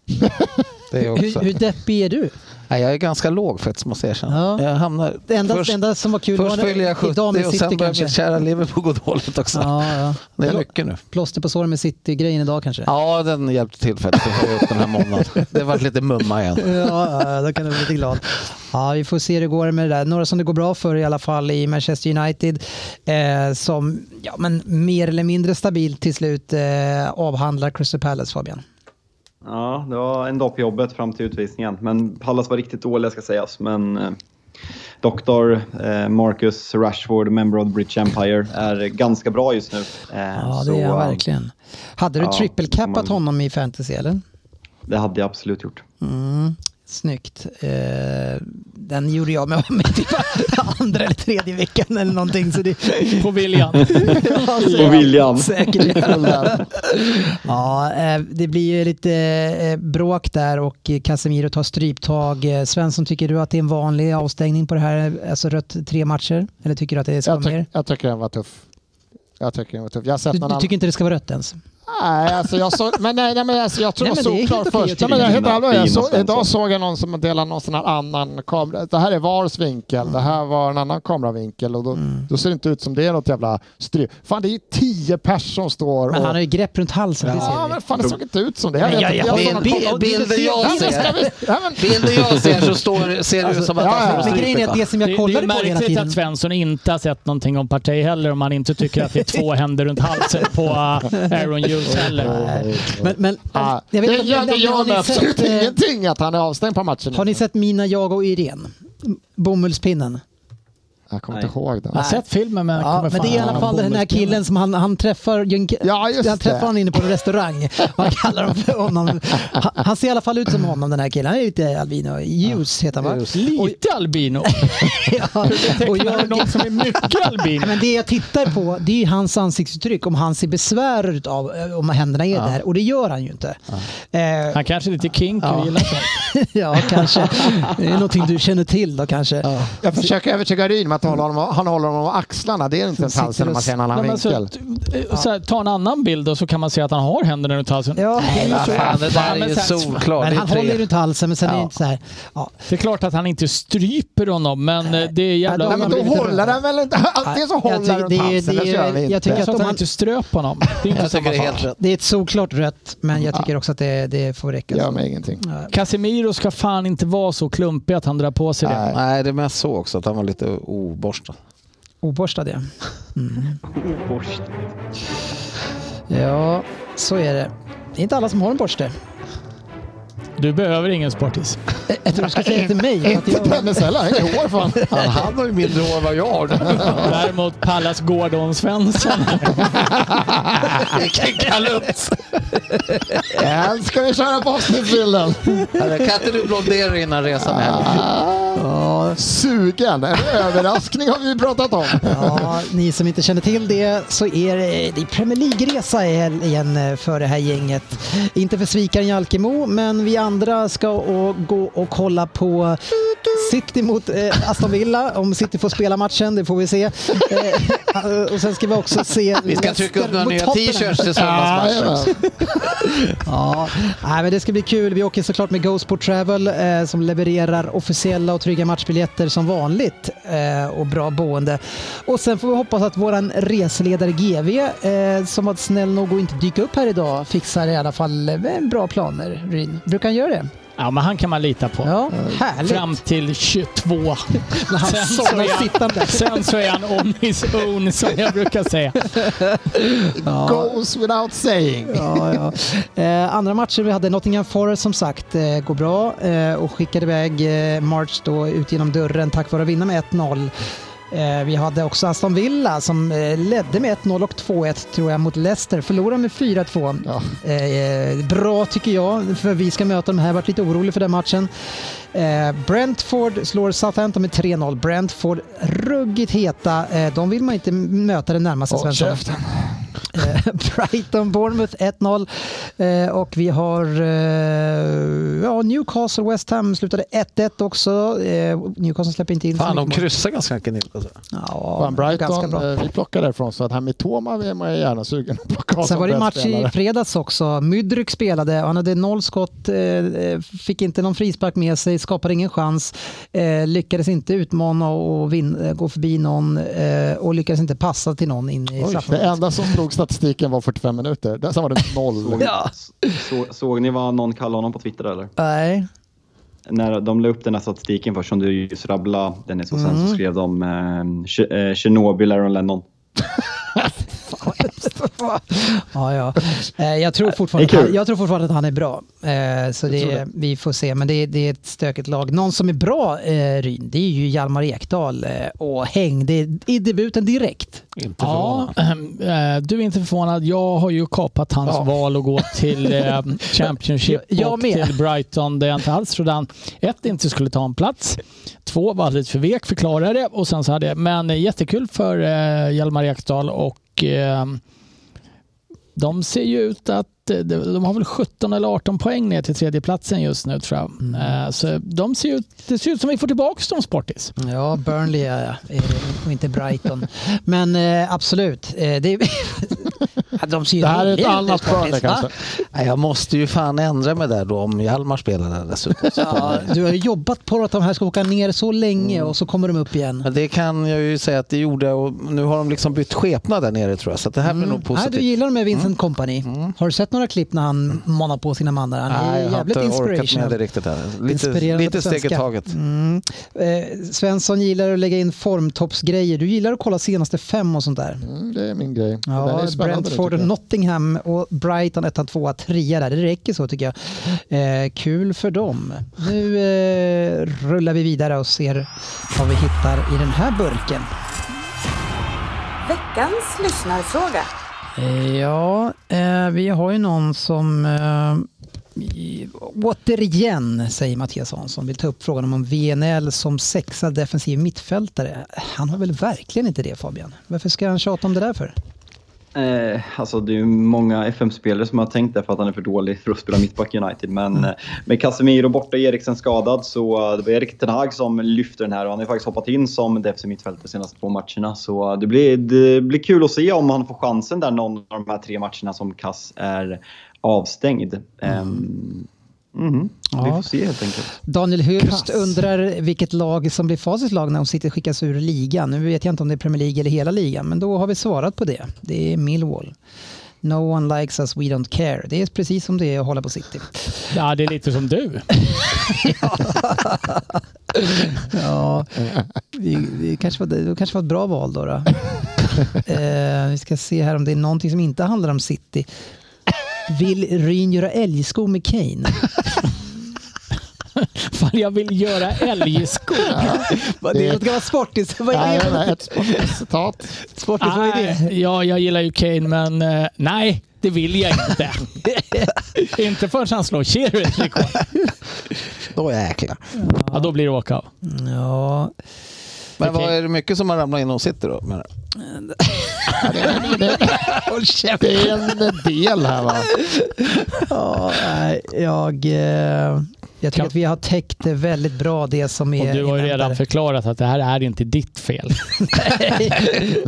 det också.
Hur, hur deppig är du?
Nej, jag är ganska låg faktiskt måste jag erkänna.
Ja.
Jag hamnar...
Det enda,
först
enda som var kul var
först fyller jag 70
idag med
och sen börjar mitt kära Liverpool gå dåligt också.
Ja, ja.
Det är mycket nu.
Plåster på såren med City-grejen idag kanske?
Ja, den hjälpte till för att höja upp den här månaden. Det var lite mumma igen.
Ja, ja, då kan du bli lite glad. Ja, vi får se hur det går med det där. Några som det går bra för i alla fall i Manchester United eh, som ja, men mer eller mindre stabilt till slut eh, avhandlar Crystal Palace, Fabian.
Ja, det var en dag på jobbet fram till utvisningen. Men Pallas var riktigt dåliga ska sägas. Men eh, Dr. Eh, Marcus Rashford, member of the British Empire, är ganska bra just nu. Eh,
Ja, det är han
eh,
verkligen. Hade du
ja,
trippelcappat
man-
honom i fantasy eller?
Det hade jag absolut gjort.
Mm, snyggt. Eh, den gjorde jag med, med typ andra eller tredje veckan eller någonting. Så det,
På viljan.
ja,
Och William.
Säkert. ja, eh, det blir ju lite eh, bråk där och Casemiro tar stryptag. Svensson, tycker du att det är en vanlig avstängning på det här? Alltså rött tre matcher? Eller tycker du att det ska
Jag,
vara mer?
jag tycker den var tuff. Jag tycker den var tuff. Jag har sett
Du, du tycker inte det ska vara rött ens?
Nej, alltså jag såg, men nej, nej, men alltså jag tror
Nej, men
solklart
helt okej
först.
att
Nej, men jag, helt allvarligt, jag så, idag såg jag någon som delade någon sån här annan kamera. Det här är VARs vinkel, det här var en annan kameravinkel och då,
Mm.
då ser det inte ut som det är något jävla stryk. Fan, det är ju tio pers som står
Men
och...
han har ju grepp runt halsen, det ser
Ja, men fan det såg inte ut som det.
Men jag- jag-
såg
bild-
Ja,
jag
men
ser.
ja, men-
Bilden jag ser så står, ser det ut som att
Ja,
han
ja.
står
Men grejen är att det som jag kollade på hela tiden.
att Svensson inte har sett någonting om Partey heller om han inte tycker att det är två händer runt halsen på uh, Aaron Junior. Heller.
Men, men
Ah,
jag vet
det gör- mig
sett,
absolut
eh,
ingenting att han är avstängd på matchen.
Har ni sett Mina, jag och Irene? Bomullspinnen.
Jag kommer
Nej.
inte ihåg den.
Jag har sett filmen men
Ja, men det är i alla fall den här killen som han, han träffar.
Ja, just
han träffar
det.
han inne på en restaurang. Han kallar dem för honom. Han, han ser i alla fall ut som honom den här killen. Han är lite albino. Ljus heter han va?
Lite albino.
Ja, och jag,
någon som är mycket albino?
men det jag tittar på det är hans ansiktsuttryck. Om han ser besvär av om händerna är där. Och det gör han ju inte. Eh,
Han kanske är lite kinky och gillar sånt.
ja, kanske. Det är någonting du känner till då kanske.
Jag försöker övertyga Ryn med att hålla honom, han håller honom om axlarna. Det är inte ens halsen när man ser en annan
Nej, men
vinkel.
så, så här, ta en annan bild och så kan man se att han har händerna runt halsen.
Ja,
Det är så.
Fan, det där är ju solklart.
men han håller runt halsen men sen är det
Ja.
inte så här. Ja.
Det är klart att han inte stryper honom, men eh, det är jävla...
Ja,
Nej, men då håller han väl inte? Antingen så
Jag
håller
tycker
han runt halsen,
det
eller så gör
jag tycker
så
att
att han inte ströp honom. Det är inte samma
tycker det är
sak.
Det är ett solklart rött, men jag tycker också att det, det får räcka.
Gör mig ingenting.
Casemiro ska fan inte vara så klumpig att han drar på sig det.
Nej.
Nej, det är mest så också att han var lite oborstad.
Oborstad ja.
Borst.
Ja, så är det. Det är inte alla som har en borste.
Du behöver ingen sportis.
Jag- Jag tror du ska säga till mig. Att
Inte
jag,
Dennis heller, han har hår fan.
Han, han har ju mindre hår än vad jag har.
Däremot Pallas Gordon Svensson.
Vilken kalutt!
Än ska vi köra på avsnittsbilden.
Kan inte du blondera innan resan hem?
Ja,
Sugen, en överraskning har vi pratat om.
ja, ni som inte känner till det så är det, Premier League-resa igen för det här gänget. Inte för svikaren Jalkemo, men vi andra ska och gå och kolla på City mot eh, Aston Villa. Om City får spela matchen, det får vi se. Eh, och sen ska vi också se
Vi ska trycka upp några nya t-shirts till söndagsmatchen.
Ja, nej, men det ska bli kul. Vi åker såklart med GoSport Travel eh, som levererar officiella och trygga matchbiljetter som vanligt eh, och bra boende. Och sen får vi hoppas att våran reseledare GV eh, som var snäll nog att inte dyka upp här idag fixar i alla fall eh, bra planer. Ryn. Brukar han göra det?
Ja, men han kan man lita på.
Ja, härligt.
Fram till 22.
När han
Sen så, är han, sen så är han on his own som jag brukar säga.
Goes without saying.
Ja, ja. Eh, andra matcher vi hade Nottingham Forest som sagt eh, går bra eh, och skickade iväg eh, March då ut genom dörren tack vare att vinna med 1-0. Eh, vi hade också Aston Villa som eh, ledde med 1-0 och 2-1 tror jag mot Leicester. Förlorade med 4-2.
Ja.
Eh, bra tycker jag, för vi ska möta dem här. Varit lite orolig för den matchen. Brentford slår Southampton med 3-0. Brentford ruggigt heta. De vill man inte möta den närmaste
Håll
Svensson.
käften.
Brighton Bournemouth 1-0 eh, och vi har eh, ja, Newcastle West Ham slutade 1-1 också. Eh, Newcastle släpper inte in så
Fan, de
mycket mål.
kryssar ganska knivigt. Alltså.
Ja, ganska
Brighton,
bra.
eh, vi plockar därifrån så att här med Toma är man gärna sugen att plocka av
Sen var det match
spelare.
i fredags också. Mydryk spelade, han hade noll skott, eh, fick inte någon frispark med sig, skapade ingen chans, eh, lyckades inte utmana och eh, gå förbi någon eh, och lyckades inte passa till någon in i
Oj, det
straffområdet.
enda som slog statistiken var 45 minuter. Där sen var det noll.
Ja.
Så, såg ni vad någon kallade honom på Twitter eller?
Nej.
När de la upp den här statistiken först som du just rabblade Dennis och sen
Mm.
så skrev de eh, eh, Chernobyl, Aaron Lennon.
ja, ja. Eh, Jag, tror fortfarande
Det
han, jag tror fortfarande att han är bra. Eh, Så det, vi får se. Men det, är- det är ett stökigt lag. Någon som är bra, eh, Ryn, det är ju Hjalmar Ekdal. Och hängde i debuten direkt.
Inte
Ja,
förvånad.
du är inte förvånad. Jag har ju kapat hans
Ja.
val att gå till Championship
Jag- jag
och till Brighton där jag inte alls trodde han ett inte skulle ta en plats. Två var alldeles för vek, förklarade det. Och sen så hade jag, men jättekul för Hjalmar Ekdal och eh, de ser ju ut att eh, de har väl 17 eller 18 poäng ner till tredjeplatsen just nu tror jag.
Mm.
Eh, Så de ser ut, det ser ut som vi får tillbaka dem Sportis.
Ja, Burnley ja. Eh, och inte Brighton. Men absolut. Det, Ja, de ser
Det här är ett annat
va?
kanske.
Nej, Jag måste ju fan ändra mig där då om Hjalmar spelar där dessutom.
Ja, du har ju jobbat på att de här ska åka ner så länge
Mm.
och så kommer de upp igen.
Men det kan jag ju säga att det gjorde och nu har de liksom bytt skepnad där nere tror jag. Så det här blir nog
Nej, du
positivt.
gillar dem med Vincent Company. Har du sett några klipp när han manar på sina mannar? Han är
Nej, jag har
jävligt
inte orkat med det riktigt här. Lite,
Inspirerande
lite steg i taget.
Mm. Eh, Svensson gillar att lägga in formtoppsgrejer. Du gillar att kolla senaste fem och sånt där.
Mm, det är min grej.
Ja,
det
Brentford och Nottingham och Brighton 1 2 3 där. Det räcker så tycker jag. Eh, kul för dem. Nu eh, rullar vi vidare och ser vad vi hittar i den här burken.
Veckans lyssnarfråga.
Eh, Ja, eh, vi har ju någon som eh, i- återigen, säger Mattias Hansson, vill ta upp frågan om VNL som sexa defensiv mittfältare. Han har väl verkligen inte det Fabian? Varför ska han tjata om det där för?
Eh, alltså det är många FM-spelare som har tänkt det för att han är för dålig för att spela mittback i United. Men eh, med Casemiro borta, Eriksen skadad, så eh, det var Erik Ten Hag som lyfte den här och han har faktiskt hoppat in som defensiv mittfältare de senaste två matcherna. Så eh, det blir, det blir kul att se om han får chansen där någon av de här tre matcherna som Kass är avstängd. Ehm, mhm. Vi
Ja.
får se helt enkelt.
Daniel Hurst
Kass.
undrar vilket lag som blir facits lag när de sitter skickas ur ligan. Nu vet jag inte om det är Premier League eller hela ligan, men då har vi svarat på det. Det är Millwall. No one likes us, we don't care. Det är precis som det är att hålla på City.
Ja, det är lite som du.
Ja, det, det, kanske var, det kanske var ett bra val då. då. Eh, vi ska se här om det är någonting som inte handlar om City. Vill Ryn göra älgskor med Kane?
Fan, jag vill göra älgskor.
Vad- Det är något gammalt sportis. Vad är det?
nej, ett sportcitat.
Sportis, vad är det?
Ja, jag gillar ju Kane, men eh, nej, det vill jag inte. inte förrän han slår Chiric rekord.
Då jäklar.
Ja, då blir det av.
Ja,
Men vad är det mycket som har ramlat in och sitter då?
håll käften.
Det är en del här va?
Ja, nej, jag, eh, jag tycker att vi har täckt det väldigt bra det som är
Och du har ju redan förklarat att det här är inte ditt fel.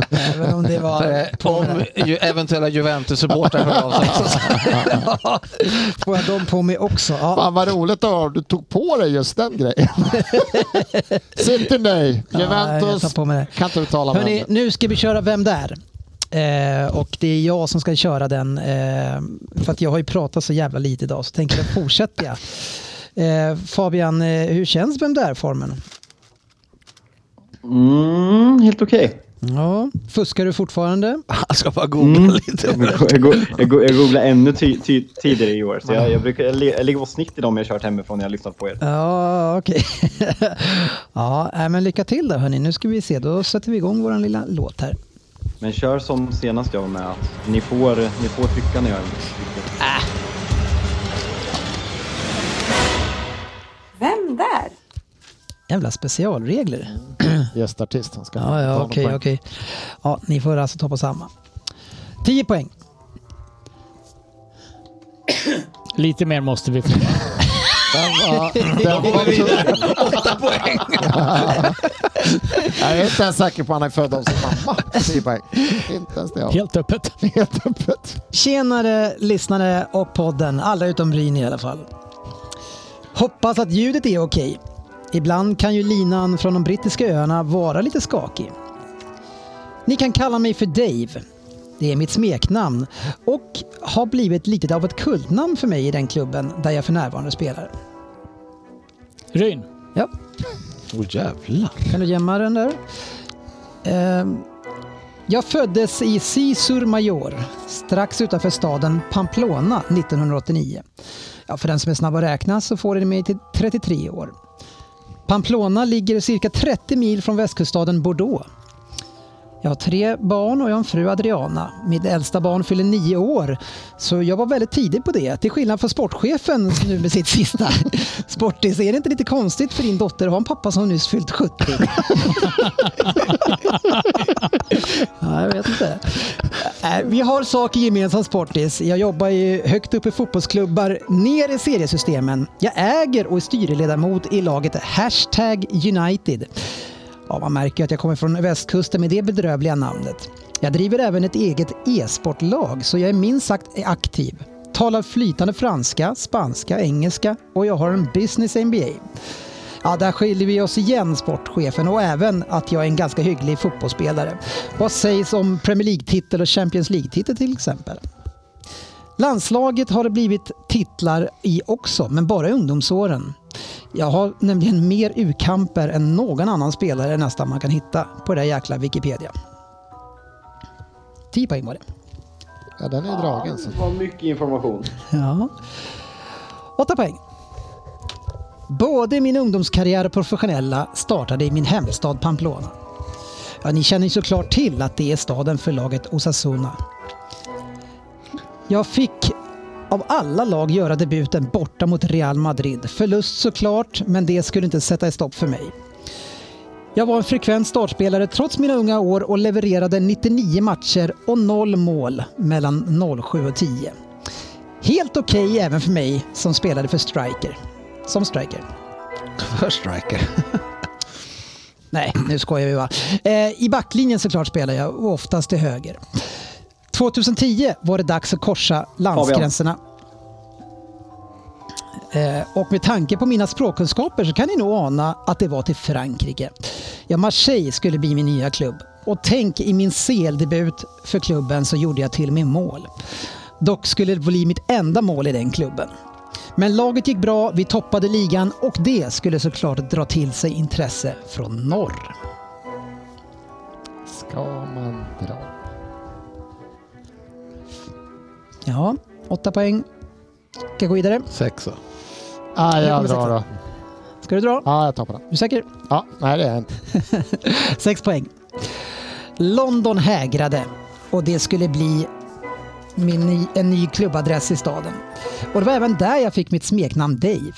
Även om det var på
om
mig.
ju, eventuella Juventus-supportrar hör av sig.
Ja, Får jag dem på mig också? Ja.
Fan vad roligt att du tog på dig just den grejen. City nej,
Ja,
Juventus
på mig det.
kan inte uttala men
nu ska vi köra Vem där? Eh, och det är jag som ska köra den. Eh, för att jag har ju pratat så jävla lite idag så tänker jag fortsätta. jag. Eh, Fabian, eh, hur känns Vem där-formen?
Mm, helt okej.
Ja, fuskar du fortfarande?
Han ska bara googla lite.
Jag, go- jag, go- jag, go- jag googlade ännu ty- ty- tidigare i år. Så jag, jag, brukar, jag, jag ligger på snitt i dem jag kört hemifrån när jag har lyssnat på er.
Ja, okej. ja, nej, men lycka till då hörni. Nu ska vi se, då sätter vi igång vår lilla låt här.
Men kör som senast jag var med. Att ni, får, ni får trycka när jag
Vem där?
Jävla specialregler.
gästartist. Han ska
Ja, ja, okej,
poäng.
okej. Ja, ni får alltså ta på samma. 10 poäng.
Lite mer måste vi få.
Den var, den var
Åtta poäng.
Jag är inte ens säker på att han är född av sin mamma. 10 poäng. Inte ens det.
Helt öppet.
Helt öppet.
Tjenare lyssnare och podden, alla utom Bryn i alla fall. Hoppas att ljudet är okej. Ibland kan ju linan från de brittiska öarna vara lite skakig. Ni kan kalla mig för Dave. Det är mitt smeknamn och har blivit lite av ett kultnamn för mig i den klubben där jag för närvarande spelar.
Ryn.
Ja,
Åh jävlar.
kan du gömma den där? Ehm, jag föddes i Cisur Major, strax utanför staden Pamplona 1989. Ja, för den som är snabb att räkna så får det mig till 33 år. Pamplona ligger cirka 30 mil från västkuststaden Bordeaux. Jag har tre barn och jag har en fru Adriana. Mitt äldsta barn fyller nio år, så jag var väldigt tidig på det. Till skillnad från sportchefen nu med sitt sista. Sportis, är det inte lite konstigt för din dotter att ha en pappa som nyss fyllt 70? ja, jag vet inte. Äh, Vi har saker gemensamt Sportis. Jag jobbar ju högt upp i fotbollsklubbar ner i seriesystemen. Jag äger och är styrelledamot i laget Hashtag United. Ja, man märker ju att jag kommer från västkusten med det bedrövliga namnet. Jag driver även ett eget e-sportlag så jag är minst sagt aktiv. Talar flytande franska, spanska, engelska och jag har en business MBA. Ja, där skiljer vi oss igen, sportchefen, och även att jag är en ganska hygglig fotbollsspelare. Vad sägs om Premier League-titel och Champions League-titel till exempel? Landslaget har det blivit titlar i också, men bara i ungdomsåren. Jag har nämligen mer U-kamper än någon annan spelare nästan man kan hitta på det där jäkla Wikipedia. 10 poäng var det.
Ja, den är dragen. Så.
Det var mycket information.
Ja. Åtta poäng. Både min ungdomskarriär och professionella startade i min hemstad Pamplona. Ja, ni känner ju såklart till att det är staden för laget Osasuna. Jag fick av alla lag göra debuten borta mot Real Madrid. Förlust såklart, men det skulle inte sätta stopp för mig. Jag var en frekvent startspelare trots mina unga år och levererade 99 matcher och 0 mål mellan 07 och 10. Helt okej även för mig som spelade för striker. Som striker.
För striker.
Nej, nu skojar vi va. Eh, I backlinjen såklart spelar jag och oftast till höger. 2010 var det dags att korsa landsgränserna. Eh, och med tanke på mina språkkunskaper så kan ni nog ana att det var till Frankrike. Ja, Marseille skulle bli min nya klubb. Och tänk i min CL-debut för klubben så gjorde jag till och med mål. Dock skulle det bli mitt enda mål i den klubben. Men laget gick bra, vi toppade ligan och det skulle såklart dra till sig intresse från norr.
Ska man dra?
Ja, åtta poäng. Ska jag gå vidare?
Sexa.
Ah,
Jag
jag drar då.
Ska du dra?
Ja, jag tar på den.
Är du säker?
Ja, nej det är jag inte.
Sex poäng. London hägrade och det skulle bli min ny, en ny klubbadress i staden. Och det var även där jag fick mitt smeknamn Dave.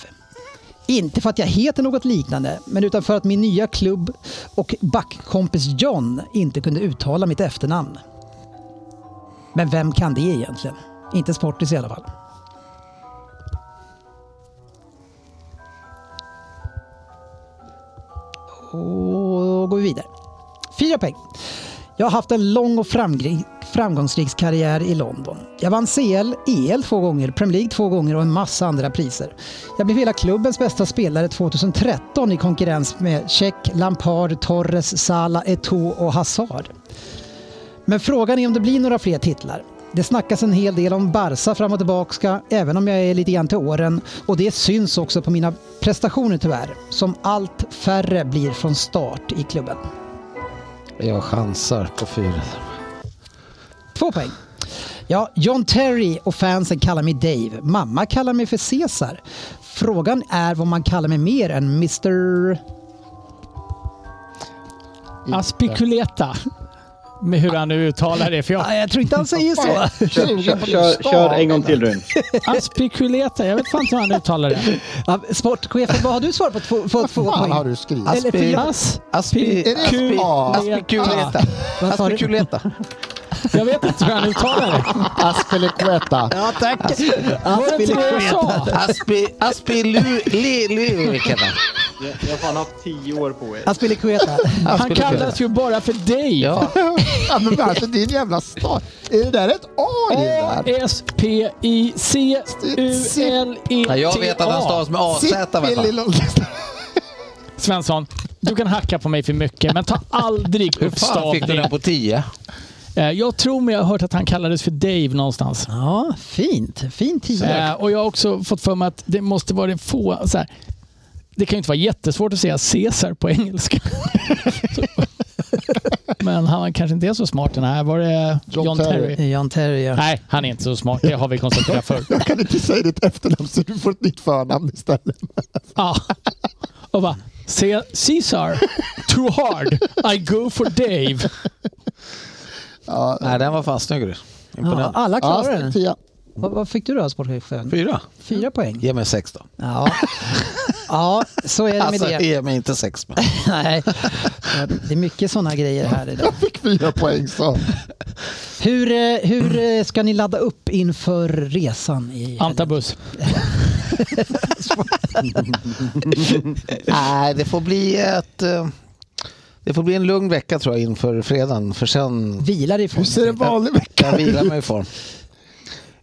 Inte för att jag heter något liknande, men utan för att min nya klubb och backkompis John inte kunde uttala mitt efternamn. Men vem kan det egentligen? Inte Sportis i alla fall. Och går vi vidare. Fyra poäng. Jag har haft en lång och framgångsrik karriär i London. Jag vann CL, EL två gånger, Premier League två gånger och en massa andra priser. Jag blev hela klubbens bästa spelare 2013 i konkurrens med Cech, Lampard, Torres, Salah, Eto'o och Hazard. Men frågan är om det blir några fler titlar. Det snackas en hel del om Barca fram och tillbaka, även om jag är lite grann till åren. Och det syns också på mina prestationer tyvärr, som allt färre blir från start i klubben.
Jag chansar på fyra.
Två poäng. Ja, John Terry och fansen kallar mig Dave. Mamma kallar mig för Caesar. Frågan är vad man kallar mig mer än Mr...
Aspiculeta. Med hur han nu uttalar det. För jag,
Nej, jag tror inte han säger så.
Kör, kör, kör, kör en gång till Ryn.
aspiculeta, jag vet fan inte hur han uttalar det.
Sportchefen, vad har du svarat på? Två, på två
Vad
poäng?
har du skrivit?
Aspi, aspi,
A?
aspiculeta.
Vad sa du?
Aspiculeta.
jag vet inte hur han uttalar det.
Aspelekueta.
Ja, tack.
Det inte det jag
han.
Jag har fan haft tio år på er.
Aspilicueta.
Han kallas ju bara för Dave.
Ja,
Ja, men varför din jävla start? Är det där ett A i det där?
S-P-I-C-U-L-E-T-A.
Nej, jag vet att han stavas med AZ.
Svensson, du kan hacka på mig för mycket, men ta aldrig
Hur
upp
fan fick du den på 10?
Eh, Jag tror mig jag har hört att han kallades för Dave någonstans.
Ja, fint. Fin tia.
Eh, och jag har också fått för mig att det måste vara det få... Så här, det kan ju inte vara jättesvårt att säga Caesar på engelska. Men han kanske inte är så smart den här. Var det
John
John,
Terry.
Terry?
John Terry, ja.
Nej, han är inte så smart. Det har vi konstaterat förr.
Jag kan inte säga ditt efternamn så du får ett nytt förnamn istället.
Ja. Och bara, "Ce- Caesar, too hard. I go for Dave.
Ja,
Nej, den var fan snygg.
ja
Imponerande.
alla
ja,
klarar den. Vad, vad fick du då, sportchefen?
Fyra.
Fyra poäng.
Ge mig sex då.
Ja. ja, så är det med
Alltså,
det.
ge mig inte sex. Men.
Nej, det är mycket sådana grejer här idag.
Jag fick fyra poäng så.
Hur, eh, hur eh, ska ni ladda upp inför resan? I?
Antabus.
Nej, det får bli ett... eh, Det får bli en lugn vecka tror jag inför fredagen. För sen
Vilar ifrån
Hur ser en vanlig vecka
jag vilar mig i form.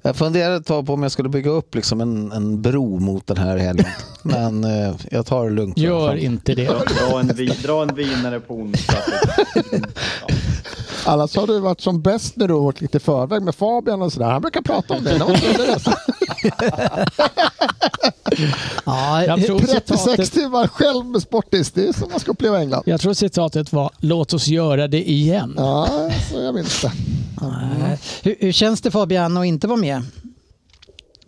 Jag funderade ett tag på om jag skulle bygga upp liksom en, en bro mot den här helgen. Men eh, jag tar det lugnt.
Gör inte det.
Dra en, vi, dra en vinare på onsdag. Ja.
Annars har du varit som bäst när du har åkt lite förväg med Fabian och sådär. Han brukar prata om det.
Ja,
Jag tror
36
citatet,
timmar själv med Sportis. Det är som man ska uppleva England.
jag tror citatet var “Låt oss göra det igen”.
Ja, så jag minns det.
Nej. Hur, hur känns det Fabian att inte vara med?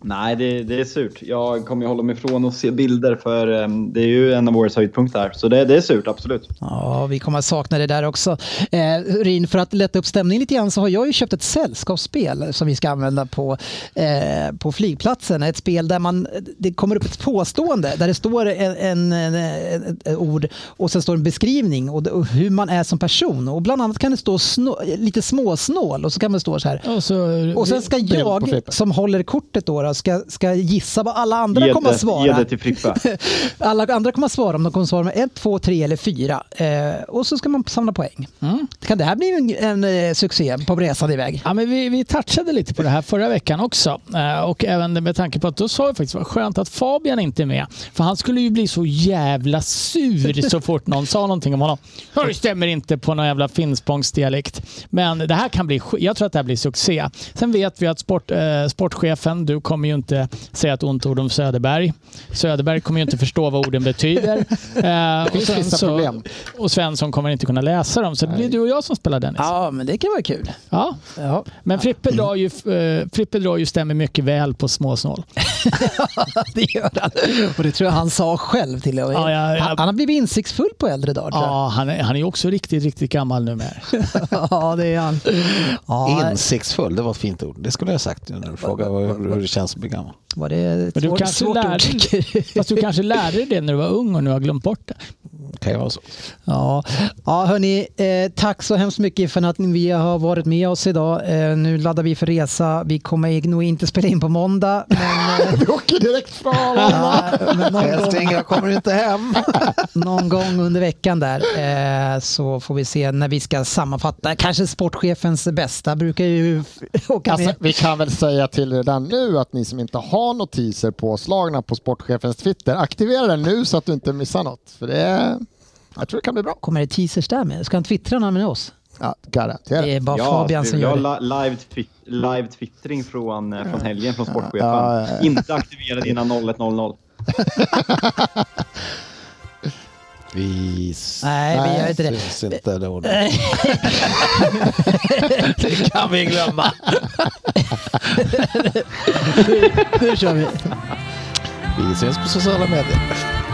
Nej, det, det är surt. Jag kommer ju hålla mig ifrån att se bilder för um, det är ju en av årets höjdpunkter. Så det, det är surt, absolut.
Ja, vi kommer att sakna det där också. Eh, Rin, för att lätta upp stämningen lite grann så har jag ju köpt ett sällskapsspel som vi ska använda på, eh, på flygplatsen. Ett spel där man, det kommer upp ett påstående där det står en, en, en, ett ord och sen står en beskrivning och, och, hur man är som person. Och bland annat kan det stå snå, lite småsnål och så kan det stå så här.
Och, så,
och sen ska jag som håller kortet då ska, ska gissa vad alla andra
ge
kommer att svara.
Ge det till Frippe.
alla andra kommer att svara om de kommer att svara med ett, två, tre eller fyra. Eh, och så ska man samla poäng. Mm. Kan det här bli en, en, en eh, succé på resan iväg?
Ja, men vi, vi touchade lite på det här förra veckan också. Eh, och även med tanke på att då sa vi faktiskt vad skönt att Fabian inte är med. För han skulle ju bli så jävla sur så fort någon sa någonting om honom. Det stämmer inte på någon jävla finspångsdialekt. Men det här kan bli, jag tror att det här blir succé. Sen vet vi att sport, eh, sportchefen, du kommer kommer ju inte säga ett ont ord om Söderberg. Söderberg kommer ju inte förstå vad orden betyder.
Eh, och, sen så,
och Svensson kommer inte kunna läsa dem. Så det blir du och jag som spelar Dennis.
Ja, men det kan vara kul.
Ja. ja. Men Frippe drar ju, uh, Frippe drar ju stämmer mycket väl på småsnål.
det gör han. Och det tror jag han sa själv till och ja, ja, ja. Han, han, har blivit insiktsfull på äldre dagar.
Ja, han är, han är också riktigt, riktigt gammal nu med.
ja, det är han.
Ja. Insiktsfull, det var ett fint ord. Det skulle jag ha sagt när du frågade hur det känns att bli gammal.
Var det ett
Men du
svårt,
kanske
svårt
lärde, Fast du kanske lärde dig det när du var ung och nu har glömt bort det.
Kan ju vara så.
Ja, ja hörni, eh, tack så hemskt mycket för att ni har varit med oss idag. Eh, nu laddar vi för resa. Vi kommer nog inte spela in på måndag. Men,
eh, vi åker direkt från ja,
Jag kommer inte hem.
någon gång under veckan där eh, så får vi se när vi ska sammanfatta. Kanske sportchefens bästa brukar ju åka
alltså,
med.
Vi kan väl säga till redan nu att ni som inte har notiser påslagna på sportchefens Twitter, aktivera den nu så att du inte missar något. För det är, jag tror det kan bli bra.
Kommer det teasers där med? Ska han twittra någon med oss?
Ja, garanterat.
Det är bara ja, Fabian som gör det.
Live, twi live twittring från, eh, från helgen från sportchefen. Ja, ja, inte aktiverad innan 01.00.
Vi...
Nej, vi gör inte det.
Syns inte det ordet. det kan vi glömma.
nu kör vi.
Vi ses på sociala medier.